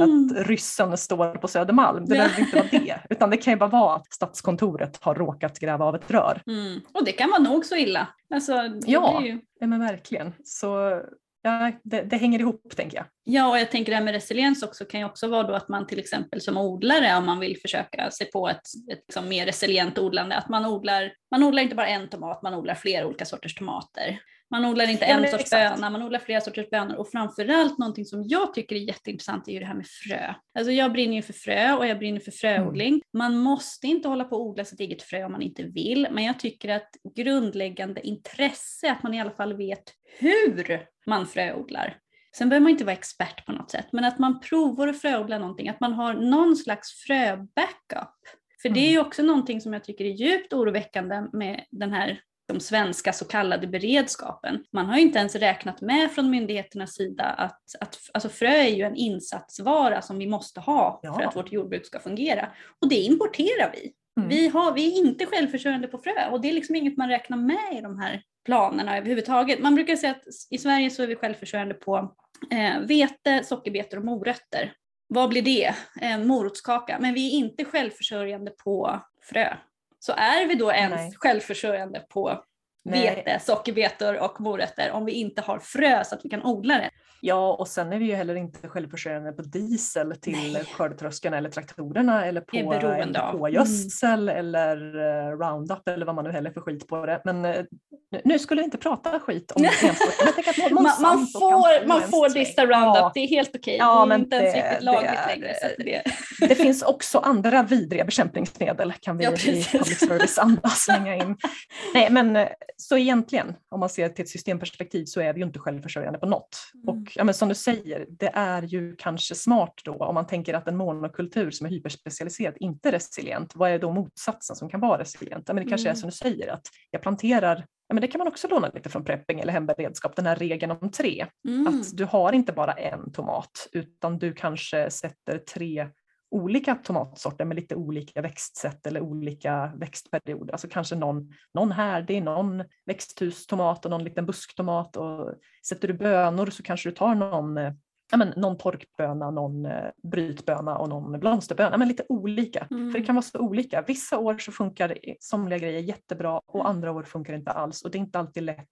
Mm. att ryssen står på Södermalm. Det behöver inte vara det, utan det kan ju bara vara att Stadskontoret har råkat gräva av ett rör. Mm. Och det kan vara nog så illa. Alltså, Ja. ju... Men verkligen. Så ja, det, det hänger ihop tänker jag. ja, och jag tänker det här med resiliens också kan ju också vara då att man till exempel som odlare, om man vill försöka sig på ett, ett liksom mer resilient odlande, att man odlar, man odlar inte bara en tomat, man odlar flera olika sorters tomater. Man odlar inte Ja, en sorts exakt. böna, man odlar flera sorters bönor och framförallt någonting som jag tycker är jätteintressant är ju det här med frö. Alltså jag brinner ju för frö och jag brinner för fröodling. Man måste inte hålla på och odla sitt eget frö om man inte vill, men jag tycker att grundläggande intresse, att man i alla fall vet hur man fröodlar. Sen behöver man inte vara expert på något sätt, men att man provar att fröodla någonting, att man har någon slags fröbackup. För det är ju också någonting som jag tycker är djupt oroväckande med den här de svenska så kallade beredskapen. Man har ju inte ens räknat med från myndigheternas sida att, att alltså frö är ju en insatsvara som vi måste ha Ja. för att vårt jordbruk ska fungera. Och det importerar vi. Mm. Vi, har, vi är inte självförsörjande på frö och det är liksom inget man räknar med i de här planerna överhuvudtaget. Man brukar säga att i Sverige så är vi självförsörjande på eh, vete, sockerbetor och morötter. Vad blir det? En morotskaka. Men vi är inte självförsörjande på frö. Så är vi då ens Nej. självförsörjande på Nej. vete, sockerbetor och morötter om vi inte har frö så att vi kan odla det? Ja, och sen är vi ju heller inte självförsörjande på diesel till Nej. skördetröskorna eller traktorerna eller Vi är på av. NPK-gödsel eller eh, Roundup eller vad man nu häller för skit på det. Men eh, nu- skulle vi inte prata skit om Man, Monsanto man kan får, få man får dista Roundup, Ja, det är helt okej. Ja, det är inte ens riktigt lagligt är- längre. Det, Det finns också andra vidriga bekämpningsmedel kan vi Ja, i public service-anda slänga in. Nej, men eh, så egentligen, om man ser till ett systemperspektiv så är vi ju inte självförsörjande på något. Mm. Och ja, men som du säger, det är ju kanske smart då om man tänker att en monokultur som är hyperspecialiserad inte är resilient. Vad är då motsatsen som kan vara resilient? Men det kanske är Mm. som du säger att jag planterar Ja, men det kan man också låna lite från prepping eller hemberedskap, den här regeln om tre. mm. Att du har inte bara en tomat utan du kanske sätter tre olika tomatsorter med lite olika växtsätt eller olika växtperioder. Alltså kanske någon, någon härdig, någon växthustomat och någon liten busktomat. Och sätter du bönor så kanske du tar någon eh, ja, men, någon torkböna, någon eh, brytböna och någon blomsterböna. men lite olika. Mm. För det kan vara så olika. Vissa år så funkar somliga grejer jättebra och andra år funkar inte alls. Och det är inte alltid lätt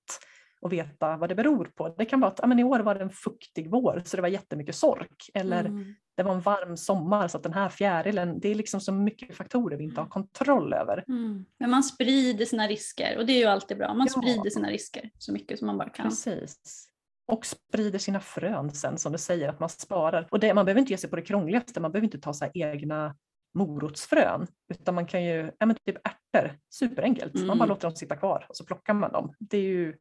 att veta vad det beror på. Det kan vara att ja, men i år var det en fuktig vår så det var jättemycket sork. Eller mm. det var en varm sommar så att den här fjärilen, det är liksom så mycket faktorer vi inte har kontroll över. Mm. Men man sprider sina risker och det är ju alltid bra. Man ja. sprider sina risker så mycket som man bara kan. Precis och sprider sina frön sen som du säger att man sparar. Och det, man behöver inte ge sig på det krångligaste, man behöver inte ta så egna morotsfrön utan man kan ju, ja typ ärtor, superenkelt, mm. man bara mm. låter dem sitta kvar och så plockar man dem. Det är ju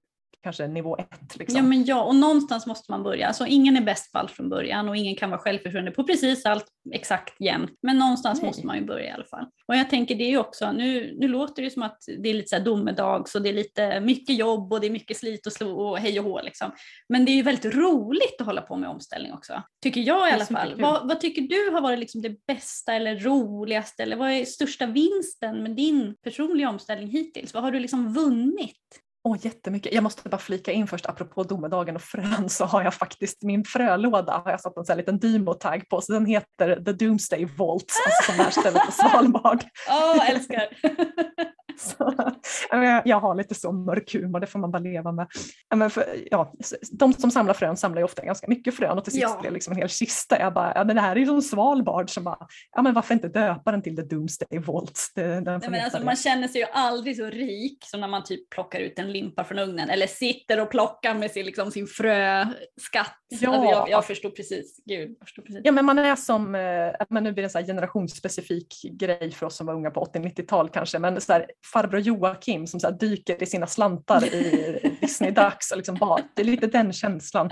kanske nivå ett. Liksom. Ja, men ja, och någonstans måste man börja. Alltså, ingen är bäst fall från början och ingen kan vara självförsörjande på precis allt exakt jämt. Men någonstans Nej. måste man ju börja i alla fall. Och jag tänker det är ju också, nu, nu låter det som att det är lite så här domedag så det är lite mycket jobb och det är mycket slit och slå och hej och hå liksom. Men det är ju väldigt roligt att hålla på med omställning också. Tycker jag i alla fall. Vad, vad, tycker du har varit liksom det bästa eller roligaste eller vad är största vinsten med din personliga omställning hittills? Vad har du liksom vunnit? Åh, jättemycket. Jag måste bara flika in först, apropå domedagen och frön, så har jag faktiskt min frölåda, har jag satt en sån här liten Dymo-tag på, så den heter The Doomsday Vault, alltså som är stället på Svalbard. Åh, oh, älskar! Så, jag har lite så mörk humor, det får man bara leva med. Men för, ja, de som samlar frön samlar ju ofta ganska mycket frön och till sist ja. blir det liksom en hel kista. Jag bara, ja, men det här är ju som Svalbard, så bara, ja, men varför inte döpa den till The Doomsday Vault? Det, Nej, men alltså, man känner sig ju aldrig så rik som när man typ plockar ut en limpa från ugnen eller sitter och plockar med sin, liksom, sin fröskatt. Ja. Alltså, jag, jag förstår precis. Gud, jag förstår precis. Ja, men man är som, eh, men nu blir det en så generationsspecifik grej för oss som var unga på 80-90-tal kanske, men så här, farbror Joakim som så dyker i sina slantar i Disney-dags. Liksom det är lite den känslan.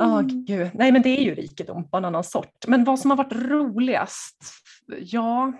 Oh, gud. Nej men det är ju rikedom på en annan sort. Men vad som har varit roligast? Ja,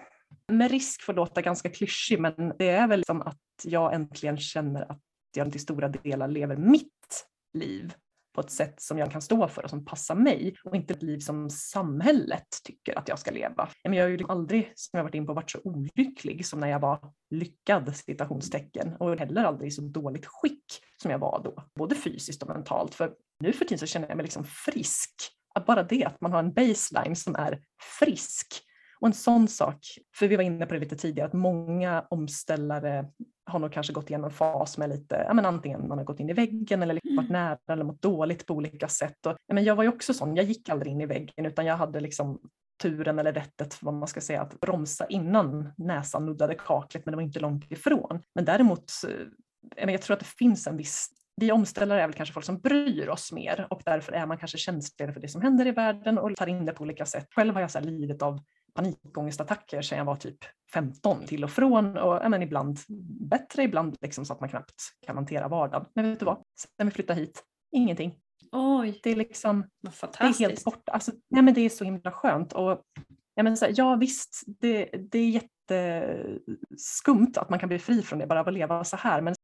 med risk för att låta ganska klyschig men det är väl som att jag äntligen känner att jag till stora delar lever mitt liv på ett sätt som jag kan stå för och som passar mig och inte ett liv som samhället tycker att jag ska leva. jag har ju liksom aldrig, som jag varit in på, varit så olycklig som när jag var lyckad citationstecken och heller aldrig i så dåligt skick som jag var då, både fysiskt och mentalt. För nu för tiden så känner jag mig liksom frisk. Att bara det att man har en baseline som är frisk och en sån sak, för vi var inne på det lite tidigare, att många omställare har nog kanske gått igenom en fas med lite, ja men antingen man har gått in i väggen eller liksom varit mm. nära eller mått dåligt på olika sätt. Och, ja men jag var ju också sån, jag gick aldrig in i väggen utan jag hade liksom turen eller rättet, vad man ska säga, att bromsa innan näsan nuddade kaklet men det var inte långt ifrån. Men däremot, jag tror att det finns en viss vi omställare är väl kanske folk som bryr oss mer och därför är man kanske känsligare för det som händer i världen och tar in det på olika sätt. Själv har jag så här lidit av panikångestattacker sedan jag var typ 15 till och från och ja, men ibland bättre, ibland liksom så att man knappt kan hantera vardagen. Men vet du vad, sen vi flyttade hit, ingenting. Oj, det är liksom, det är helt borta. Alltså, nej, men det är så himla skönt. Och, ja, men så här, ja visst, det, det är jätteskumt att man kan bli fri från det, bara av att leva så här. Men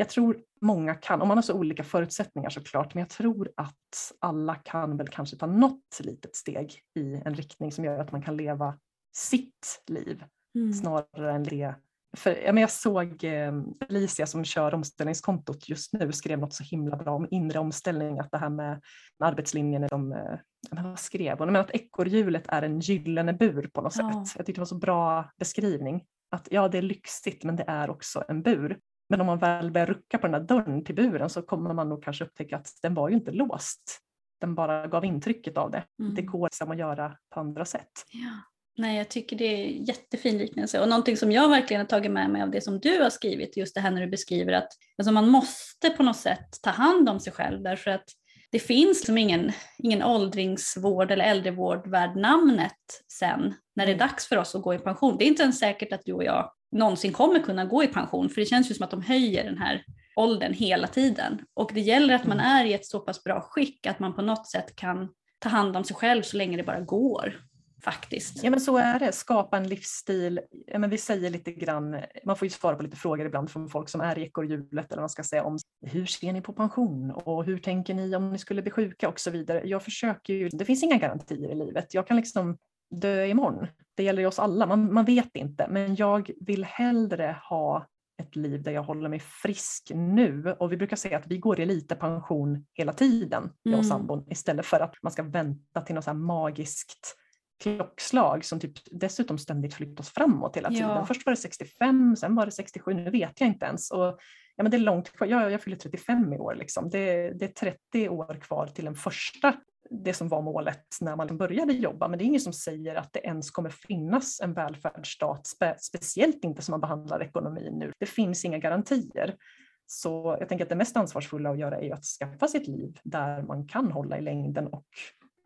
jag tror många kan, och man har så olika förutsättningar såklart, men jag tror att alla kan väl kanske ta något litet steg i en riktning som gör att man kan leva sitt liv mm. snarare än det för, ja, men jag såg eh, Alicia som kör omställningskontot just nu skrev något så himla bra om inre omställning, att det här med arbetslinjen, de, eh, vad skrev hon? Men att ekorrhjulet är en gyllene bur på något ja. sätt. Jag tyckte det var så bra beskrivning. Att ja, det är lyxigt men det är också en bur. Men om man väl börjar rucka på den här dörren till buren så kommer man nog kanske upptäcka att den var ju inte låst. Den bara gav intrycket av det. Mm. Det går liksom att göra på andra sätt. Ja. Nej, jag tycker det är en jättefin liknelse och någonting som jag verkligen har tagit med mig av det som du har skrivit, just det här när du beskriver att alltså man måste på något sätt ta hand om sig själv därför att det finns liksom ingen, ingen åldringsvård eller äldrevård värd namnet sen när det är mm. dags för oss att gå i pension. Det är inte ens säkert att du och jag någonsin kommer kunna gå i pension för det känns ju som att de höjer den här åldern hela tiden. Och det gäller att man mm. är i ett så pass bra skick att man på något sätt kan ta hand om sig själv så länge det bara går. faktiskt. Ja men så är det, skapa en livsstil. Ja, men vi säger lite grann, man får ju svara på lite frågor ibland från folk som är i ekorrhjulet eller vad man ska säga om hur ser ni på pension och hur tänker ni om ni skulle bli sjuka och så vidare. Jag försöker ju, det finns inga garantier i livet. Jag kan liksom dö imorgon. Det gäller ju oss alla, man, man vet inte. Men jag vill hellre ha ett liv där jag håller mig frisk nu. Och vi brukar säga att vi går i lite pension hela tiden, jag och Mm. sambon, istället för att man ska vänta till något så magiskt klockslag som typ dessutom ständigt flyttas framåt hela tiden. Ja. Först var det 65, sen var det 67, nu vet jag inte ens. Och, ja, men det är långt kvar, jag, jag fyller 35 i år. Liksom. Det, det är 30 år kvar till den första, det som var målet när man började jobba. Men det är ingen som säger att det ens kommer finnas en välfärdsstat, spe, speciellt inte som man behandlar ekonomin nu. Det finns inga garantier. Så jag tänker att det mest ansvarsfulla att göra är ju att skaffa sig ett liv där man kan hålla i längden och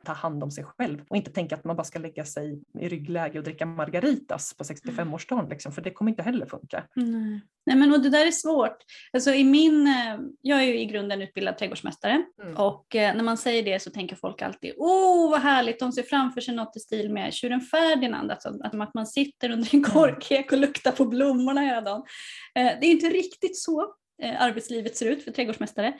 ta hand om sig själv och inte tänka att man bara ska lägga sig i ryggläge och dricka margaritas på 65-årsdagen, liksom, för det kommer inte heller funka. Nej. Nej men och det där är svårt. Alltså i min, eh, jag är ju i grunden utbildad trädgårdsmästare Mm. och eh, när man säger det så tänker folk alltid åh vad härligt, de ser framför sig något i stil med tjuren Ferdinand, alltså att, man sitter under en korkek och luktar på blommorna hela dagen. Eh, Det är inte riktigt så arbetslivet ser ut för trädgårdsmästare.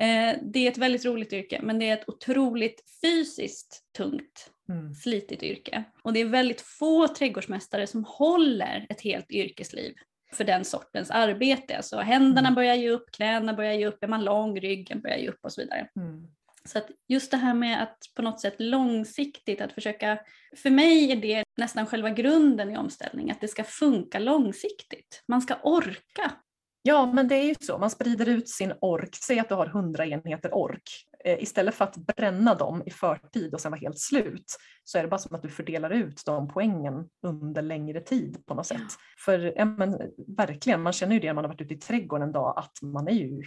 Eh, Det är ett väldigt roligt yrke men det är ett otroligt fysiskt tungt Mm. slitigt yrke. Och det är väldigt få trädgårdsmästare som håller ett helt yrkesliv för den sortens arbete. Alltså händerna Mm. börjar ge upp, knäna börjar ge upp, är man lång, ryggen börjar ge upp och så vidare. Mm. Så att just det här med att på något sätt långsiktigt att försöka, för mig är det nästan själva grunden i omställning, att det ska funka långsiktigt. Man ska orka. Ja, men det är ju så. Man sprider ut sin ork. Säg att du har 100 enheter ork. Eh, istället för att bränna dem i förtid och sen vara helt slut så är det bara som att du fördelar ut de poängen under längre tid på något Ja. sätt. För ja, men, verkligen, man känner ju det när man har varit ute i trädgården en dag att man är ju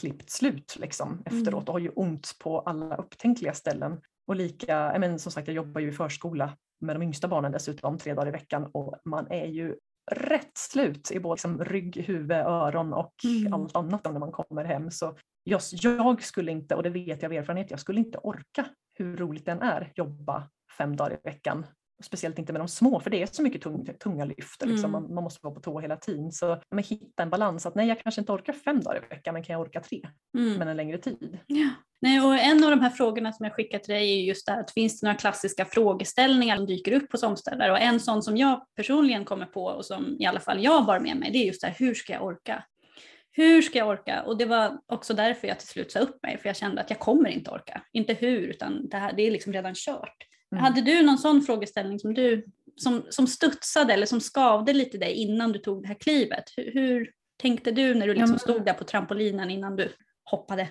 klippt slut liksom, efteråt och har ju ont på alla upptänkliga ställen. Och lika, ja, men, som sagt jag jobbar ju i förskola med de yngsta barnen dessutom tre dagar i veckan och man är ju rätt slut i både liksom, rygg, huvud, öron och Mm. allt annat när man kommer hem. Så jag, jag skulle inte, och det vet jag av erfarenhet, jag skulle inte orka hur roligt den är, jobba fem dagar i veckan. Speciellt inte med de små, för det är så mycket tung, tunga lyft. Liksom. Mm. Man, man måste vara på tå hela tiden. Så men hitta en balans, att nej jag kanske inte orkar fem dagar i veckan, men kan jag orka tre, Mm. men en längre tid. Ja. Nej, och en av de här frågorna som jag skickar till dig är just det att finns det några klassiska frågeställningar som dyker upp hos omställare? Och en sån som jag personligen kommer på och som i alla fall jag bar med mig, det är just det här, hur ska jag orka? Hur ska jag orka? Och det var också därför jag till slut sa upp mig, för jag kände att jag kommer inte orka. Inte hur, utan det, här, det är liksom redan kört. Mm. Hade du någon sån frågeställning som du som, som studsade eller som skavde lite dig innan du tog det här klivet? Hur, hur tänkte du när du liksom men- stod där på trampolinen innan du hoppade?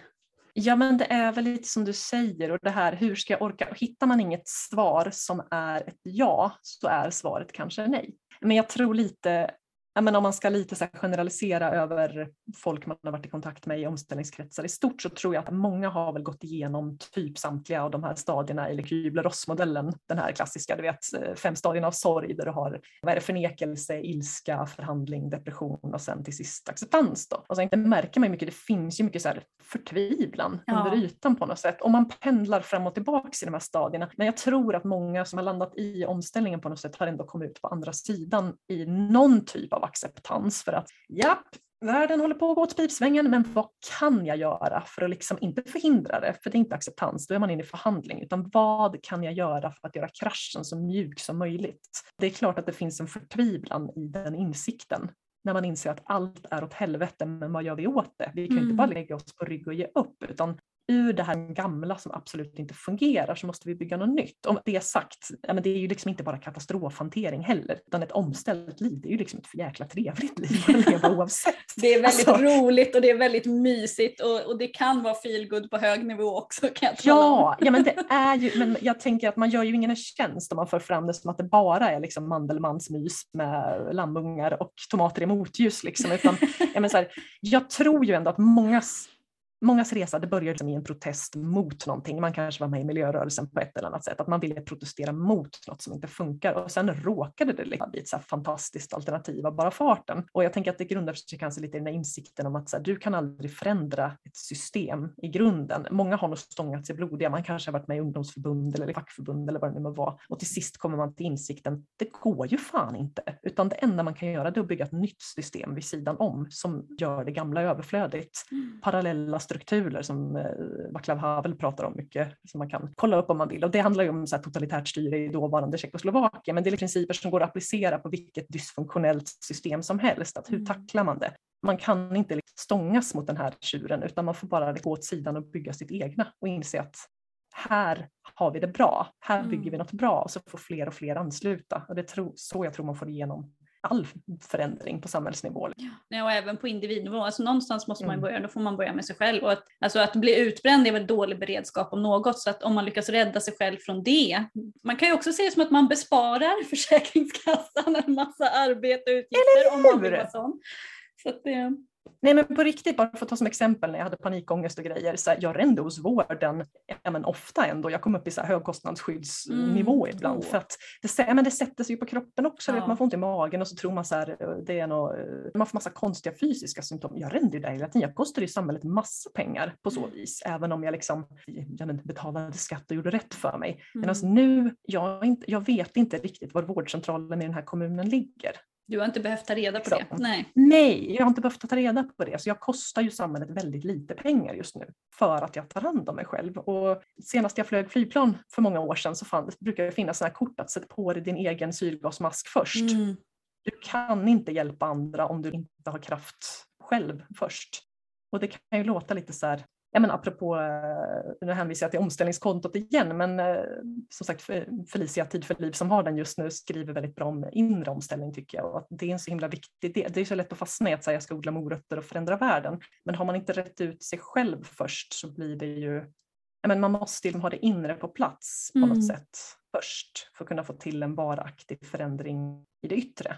Ja men det är väl lite som du säger och det här hur ska jag orka? Och hittar man inget svar som är ett ja så är svaret kanske nej. Men jag tror lite, ja, men om man ska lite så generalisera över folk man har varit i kontakt med i omställningskretsar i stort så tror jag att många har väl gått igenom typ samtliga av de här stadierna i Kübler-Ross-modellen. Den här klassiska, du vet fem stadierna av sorg där du har vad är det, förnekelse, ilska, förhandling, depression och sen till sist acceptans. Då. Och sen det märker man ju mycket, det finns ju mycket så förtvivlan Ja. under ytan på något sätt. Och man pendlar fram och tillbaka i de här stadierna. Men jag tror att många som har landat i omställningen på något sätt har ändå kommit ut på andra sidan i någon typ av acceptans för att japp, världen håller på att gå åt pipsvängen, men vad kan jag göra för att liksom inte förhindra det? För det är inte acceptans, då är man inne i förhandling, utan vad kan jag göra för att göra kraschen så mjuk som möjligt? Det är klart att det finns en förtvivlan i den insikten när man inser att allt är åt helvete, men vad gör vi åt det? Vi kan Mm. inte bara lägga oss på rygg och ge upp, utan ur det här gamla som absolut inte fungerar så måste vi bygga något nytt. Om det är sagt, men det är ju liksom inte bara katastrofhantering heller, utan ett omställt liv, det är ju liksom ett för jäkla trevligt liv att leva oavsett. Det är väldigt Alltså- roligt och det är väldigt mysigt och, och det kan vara feelgood på hög nivå också kan jag tala. Ja, ja, men det är ju, men jag tänker att man gör ju ingen en tjänst om man för fram det som att det bara är liksom Mandelmannsmys med lammungar och tomater i motljus. Liksom, utan, ja, men så här, jag tror ju ändå att många mångas resa det började som i en protest mot någonting. Man kanske var med i miljörörelsen på ett eller annat sätt, att man ville protestera mot något som inte funkar och sen råkade det liksom bli ett så fantastiskt alternativ av bara farten. Och jag tänker att det grundar sig kanske lite i den här insikten om att så här, du kan aldrig förändra ett system i grunden. Många har nog stångat sig blodiga, man kanske har varit med i ungdomsförbund eller fackförbund eller vad det nu må vara och till sist kommer man till insikten, det går ju fan inte, utan det enda man kan göra det är att bygga ett nytt system vid sidan om som gör det gamla överflödigt. Mm. Parallella strukturer som eh, Václav Havel pratar om mycket, som man kan kolla upp om man vill. Och det handlar ju om så här totalitärt styre i dåvarande Tjeckoslovakien, men det är principer som går att applicera på vilket dysfunktionellt system som helst. Att hur mm. tacklar man det? Man kan inte liksom stångas mot den här tjuren utan man får bara gå åt sidan och bygga sitt egna och inse att här har vi det bra, här bygger vi mm. något bra och så får fler och fler ansluta. Och det är så jag tror man får igenom all förändring på samhällsnivå. Ja, och även på individnivå. Alltså någonstans måste man mm. börja, då får man börja med sig själv. Och att, alltså att bli utbränd är väl dålig beredskap om något, så att om man lyckas rädda sig själv från det. Man kan ju också se det som att man besparar Försäkringskassan en massa arbete och utgifter om man vill vara sån. Så att det, Nej men på riktigt, bara för att ta som exempel när jag hade panikångest och grejer, så här, jag rände hos vården ja, men ofta ändå, jag kom upp i så här högkostnadsskyddsnivå mm. ibland för att det, ja, men det sätter sig på kroppen också, ja. man får ont i magen och så tror man så här, det är något, man får massa konstiga fysiska symptom. Jag rände ju där hela tiden, jag kostade ju samhället massa pengar på så mm. vis, även om jag liksom ja, men, betalade skatt och gjorde rätt för mig. Mm. Men alltså nu, jag, inte, jag vet inte riktigt var vårdcentralen i den här kommunen ligger. Du har inte behövt ta reda på det? Nej. Nej, jag har inte behövt ta reda på det. Så jag kostar ju samhället väldigt lite pengar just nu för att jag tar hand om mig själv. Och senast jag flög flygplan för många år sedan så fann, brukar det finnas sådana kort att sätta på dig din egen syrgasmask först. Mm. Du kan inte hjälpa andra om du inte har kraft själv först. Och det kan ju låta lite så här, ja, men apropå, eh, nu hänvisar jag till omställningskontot igen, men eh, som sagt Felicia Tid för liv som har den just nu skriver väldigt bra om inre omställning tycker jag och att det är en så himla viktig del. Det är så lätt att fastna i att säga jag ska odla morötter och förändra världen, men har man inte rätt ut sig själv först så blir det ju, ja, men man måste ju ha det inre på plats på mm. något sätt först för att kunna få till en varaktig förändring i det yttre.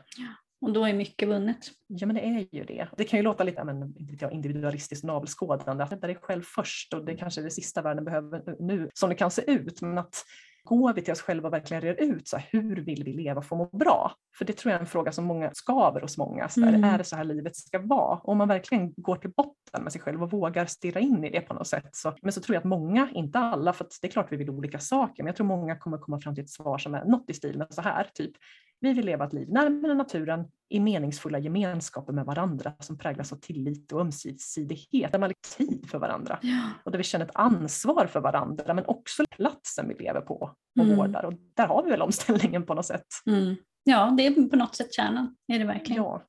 Och då är mycket vunnet. Ja men det är ju det. Det kan ju låta lite men, individualistiskt navelskådande, att rädda dig själv först och det kanske är det sista världen behöver nu som det kan se ut. Men att går vi till oss själva och verkligen reder ut så här, hur vill vi leva för att må bra? För det tror jag är en fråga som många skaver hos många. Så här, mm. Är det så här livet ska vara? Och om man verkligen går till botten med sig själv och vågar stirra in i det på något sätt. Så, men så tror jag att många, inte alla, för det är klart vi vill olika saker, men jag tror många kommer komma fram till ett svar som är något i stil med så här, typ vi vill leva ett liv närmare naturen i meningsfulla gemenskaper med varandra som präglas av tillit och ömsesidighet, där man har tid för varandra ja. och där vi känner ett ansvar för varandra men också platsen vi lever på och mm. vårdar. Och där har vi väl omställningen på något sätt. Mm. Ja, det är på något sätt kärnan, är det verkligen. Ja.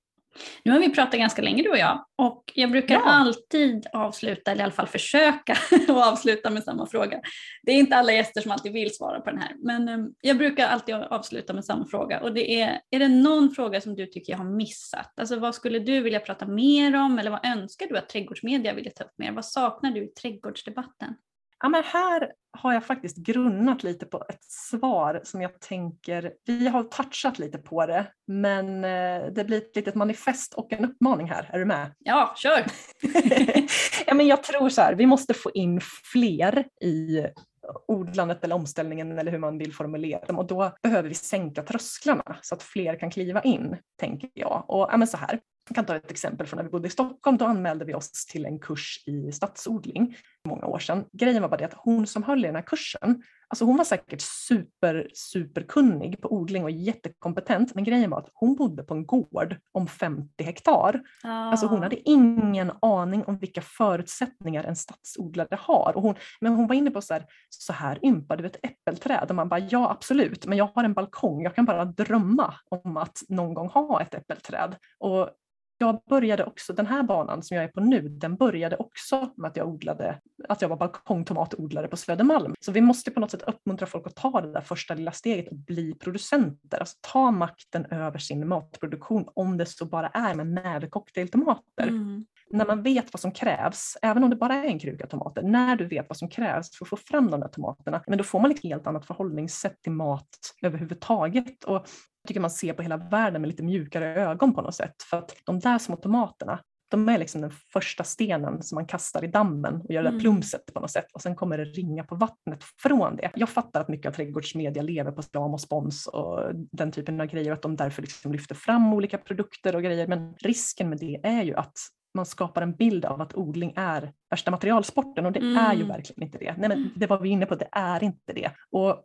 Nu har vi pratat ganska länge du och jag och jag brukar ja. alltid avsluta, eller i alla fall försöka att avsluta med samma fråga. Det är inte alla gäster som alltid vill svara på den här, men um, jag brukar alltid avsluta med samma fråga och det är, är det någon fråga som du tycker jag har missat? Alltså vad skulle du vilja prata mer om eller vad önskar du att trädgårdsmedia ville ta upp mer? Vad saknar du i trädgårdsdebatten? Ja, men här har jag faktiskt grunnat lite på ett svar som jag tänker, vi har touchat lite på det, men eh, det blir ett litet manifest och en uppmaning här. Är du med? Ja, kör! ja, men jag tror så här, vi måste få in fler i odlandet eller omställningen eller hur man vill formulera dem och då behöver vi sänka trösklarna så att fler kan kliva in, tänker jag. Och ja, men så här, jag kan ta ett exempel från när vi bodde i Stockholm. Då anmälde vi oss till en kurs i stadsodling många år sedan. Grejen var bara det att hon som höll i den här kursen, alltså hon var säkert super, superkunnig på odling och jättekompetent, men grejen var att hon bodde på en gård om 50 hektar. Ah. Alltså hon hade ingen aning om vilka förutsättningar en stadsodlare har. Och hon, men hon var inne på så här, så här ympar du ett äppelträd? Och man bara, ja absolut, men jag har en balkong, jag kan bara drömma om att någon gång ha ett äppelträd. Och jag började också, den här banan som jag är på nu, den började också med att jag odlade, att jag var balkongtomatodlare på Södermalm. Så vi måste på något sätt uppmuntra folk att ta det där första lilla steget och bli producenter. Alltså ta makten över sin matproduktion om det så bara är med näve cocktailtomater. Mm när man vet vad som krävs, även om det bara är en kruka tomater, när du vet vad som krävs för att få fram de där tomaterna, men då får man ett helt annat förhållningssätt till mat överhuvudtaget. Och tycker man ser på hela världen med lite mjukare ögon på något sätt. För att de där små tomaterna, De är liksom den första stenen som man kastar i dammen och gör det Mm. plumset på något sätt och sen kommer det ringa på vattnet från det. Jag fattar att mycket av trädgårdsmedia lever på reklam och spons och den typen av grejer och att de därför liksom lyfter fram olika produkter och grejer. Men risken med det är ju att man skapar en bild av att odling är värsta materialsporten och det är ju Mm. verkligen inte det. Nej, men det var vi inne på, det är inte det. Och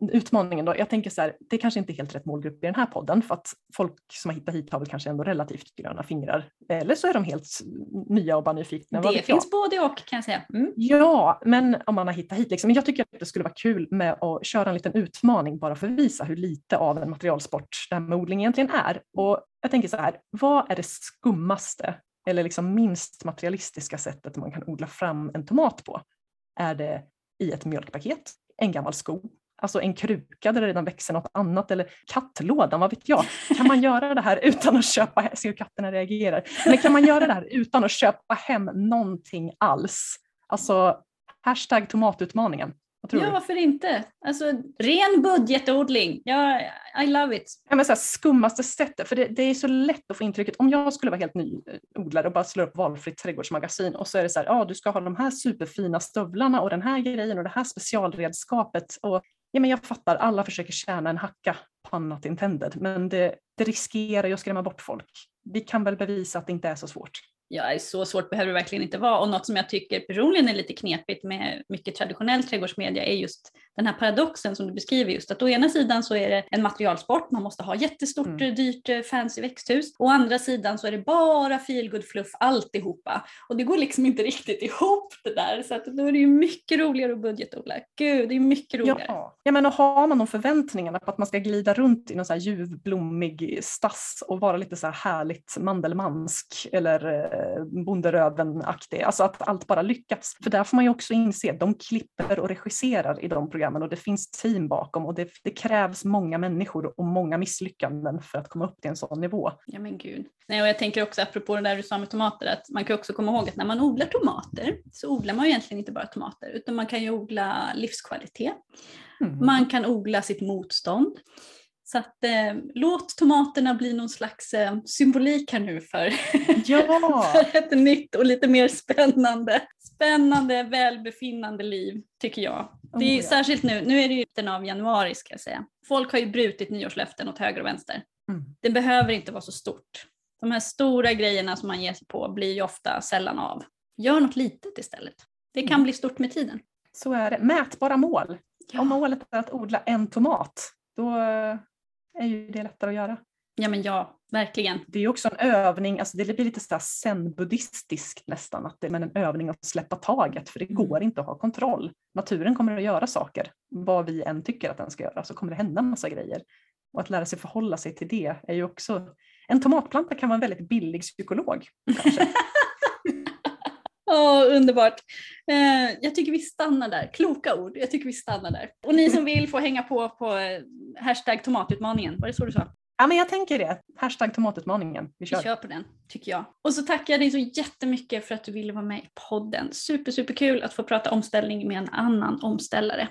utmaningen då, jag tänker så här, det kanske inte är helt rätt målgrupp i den här podden för att folk som har hittat hit har väl kanske ändå relativt gröna fingrar. Eller så är de helt nya och bara nyfikna. Det jag. finns både och kan jag säga. Mm. Ja, men om man har hittat hit. Liksom. Jag tycker att det skulle vara kul med att köra en liten utmaning bara för att visa hur lite av en materialsport det här med odling egentligen är. Och jag tänker så här, vad är det skummaste eller liksom minst materialistiska sättet man kan odla fram en tomat på? Är det i ett mjölkpaket, en gammal sko, alltså en kruka där det redan växer något annat eller kattlådan, vad vet jag. Kan man göra det här utan att köpa, se hur katterna reagerar, men kan man göra det här utan att köpa hem någonting alls? Alltså hashtag tomatutmaningen. Ja, du? varför inte? Alltså, ren budgetodling. Ja, I love it. Ja, men så här, skummaste sättet, för det, det är så lätt att få intrycket, om jag skulle vara helt ny eh, och bara slå upp valfritt trädgårdsmagasin och så är det så här, ja du ska ha de här superfina stövlarna och den här grejen och det här specialredskapet. Och, ja, men jag fattar, alla försöker tjäna en hacka, pannat intended, men det, det riskerar ju att skrämma bort folk. Vi kan väl bevisa att det inte är så svårt. Ja, så svårt behöver det verkligen inte vara. Och något som jag tycker personligen är lite knepigt med mycket traditionell trädgårdsmedia är just den här paradoxen som du beskriver just att å ena sidan så är det en materialsport, man måste ha jättestort, Mm. dyrt, eh, fancy växthus. Å andra sidan så är det bara feelgood fluff alltihopa. Och det går liksom inte riktigt ihop det där. Så att då är det ju mycket roligare att budgetodla. Gud, det är mycket roligare. Ja. ja, men och har man de förväntningarna på att man ska glida runt i någon så här ljuv, blommig stass och vara lite så här härligt mandelmansk eller eh, bonderöven-aktig, alltså att allt bara lyckas. För där får man ju också inse, de klipper och regisserar i de programmen och det finns team bakom och det, det krävs många människor och många misslyckanden för att komma upp till en sån nivå. Ja men gud. Nej, och jag tänker också apropå det där du sa med tomater att man kan också komma ihåg att när man odlar tomater så odlar man ju egentligen inte bara tomater utan man kan ju odla livskvalitet. Mm. Man kan odla sitt motstånd. Så att eh, låt tomaterna bli någon slags eh, symbolik här nu för, Ja, för ett nytt och lite mer spännande, spännande, välbefinnande liv tycker jag. Det är Oh, ja. särskilt nu, nu är det ju mitten av januari ska jag säga. Folk har ju brutit nyårslöften åt höger och vänster. Mm. Det behöver inte vara så stort. De här stora grejerna som man ger sig på blir ju ofta sällan av. Gör något litet istället. Det kan Mm. bli stort med tiden. så är det. Mätbara mål. Ja. Om målet är att odla en tomat, då är ju det lättare att göra. Ja men ja, verkligen. Det är ju också en övning, alltså det blir lite så zen-buddhistiskt nästan, att det är en övning att släppa taget, för det Mm. går inte att ha kontroll. Naturen kommer att göra saker, vad vi än tycker att den ska göra, så kommer det hända en massa grejer. Och att lära sig förhålla sig till det är ju också, en tomatplanta kan vara en väldigt billig psykolog. Åh, underbart. Eh, jag tycker vi stannar där. Kloka ord. Jag tycker vi stannar där. Och ni som vill får hänga på på eh, hashtag tomatutmaningen. Var det så du sa? ja men jag tänker det, hashtag tomatutmaningen, vi Vi kör. kör på den, tycker jag. Och så tackar jag dig så jättemycket för att du ville vara med i podden. Super, super kul att få prata omställning med en annan omställare.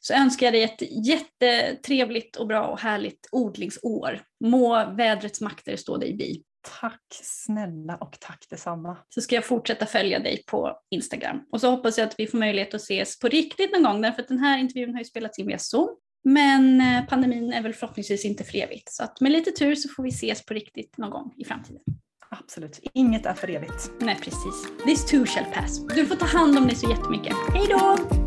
Så önskar jag dig ett jättetrevligt och bra och härligt odlingsår. Må vädrets makter stå dig bi. Tack snälla och tack detsamma. Så ska jag fortsätta följa dig på Instagram. Och så hoppas jag att vi får möjlighet att ses på riktigt någon gång, därför att den här intervjun har ju spelats in via Zoom. Men eh, pandemin är väl förhoppningsvis inte för evigt. Så att med lite tur så får vi ses på riktigt någon gång i framtiden. Absolut, inget är för evigt. Nej, precis. This too shall pass. Du får ta hand om dig så jättemycket. Hej då!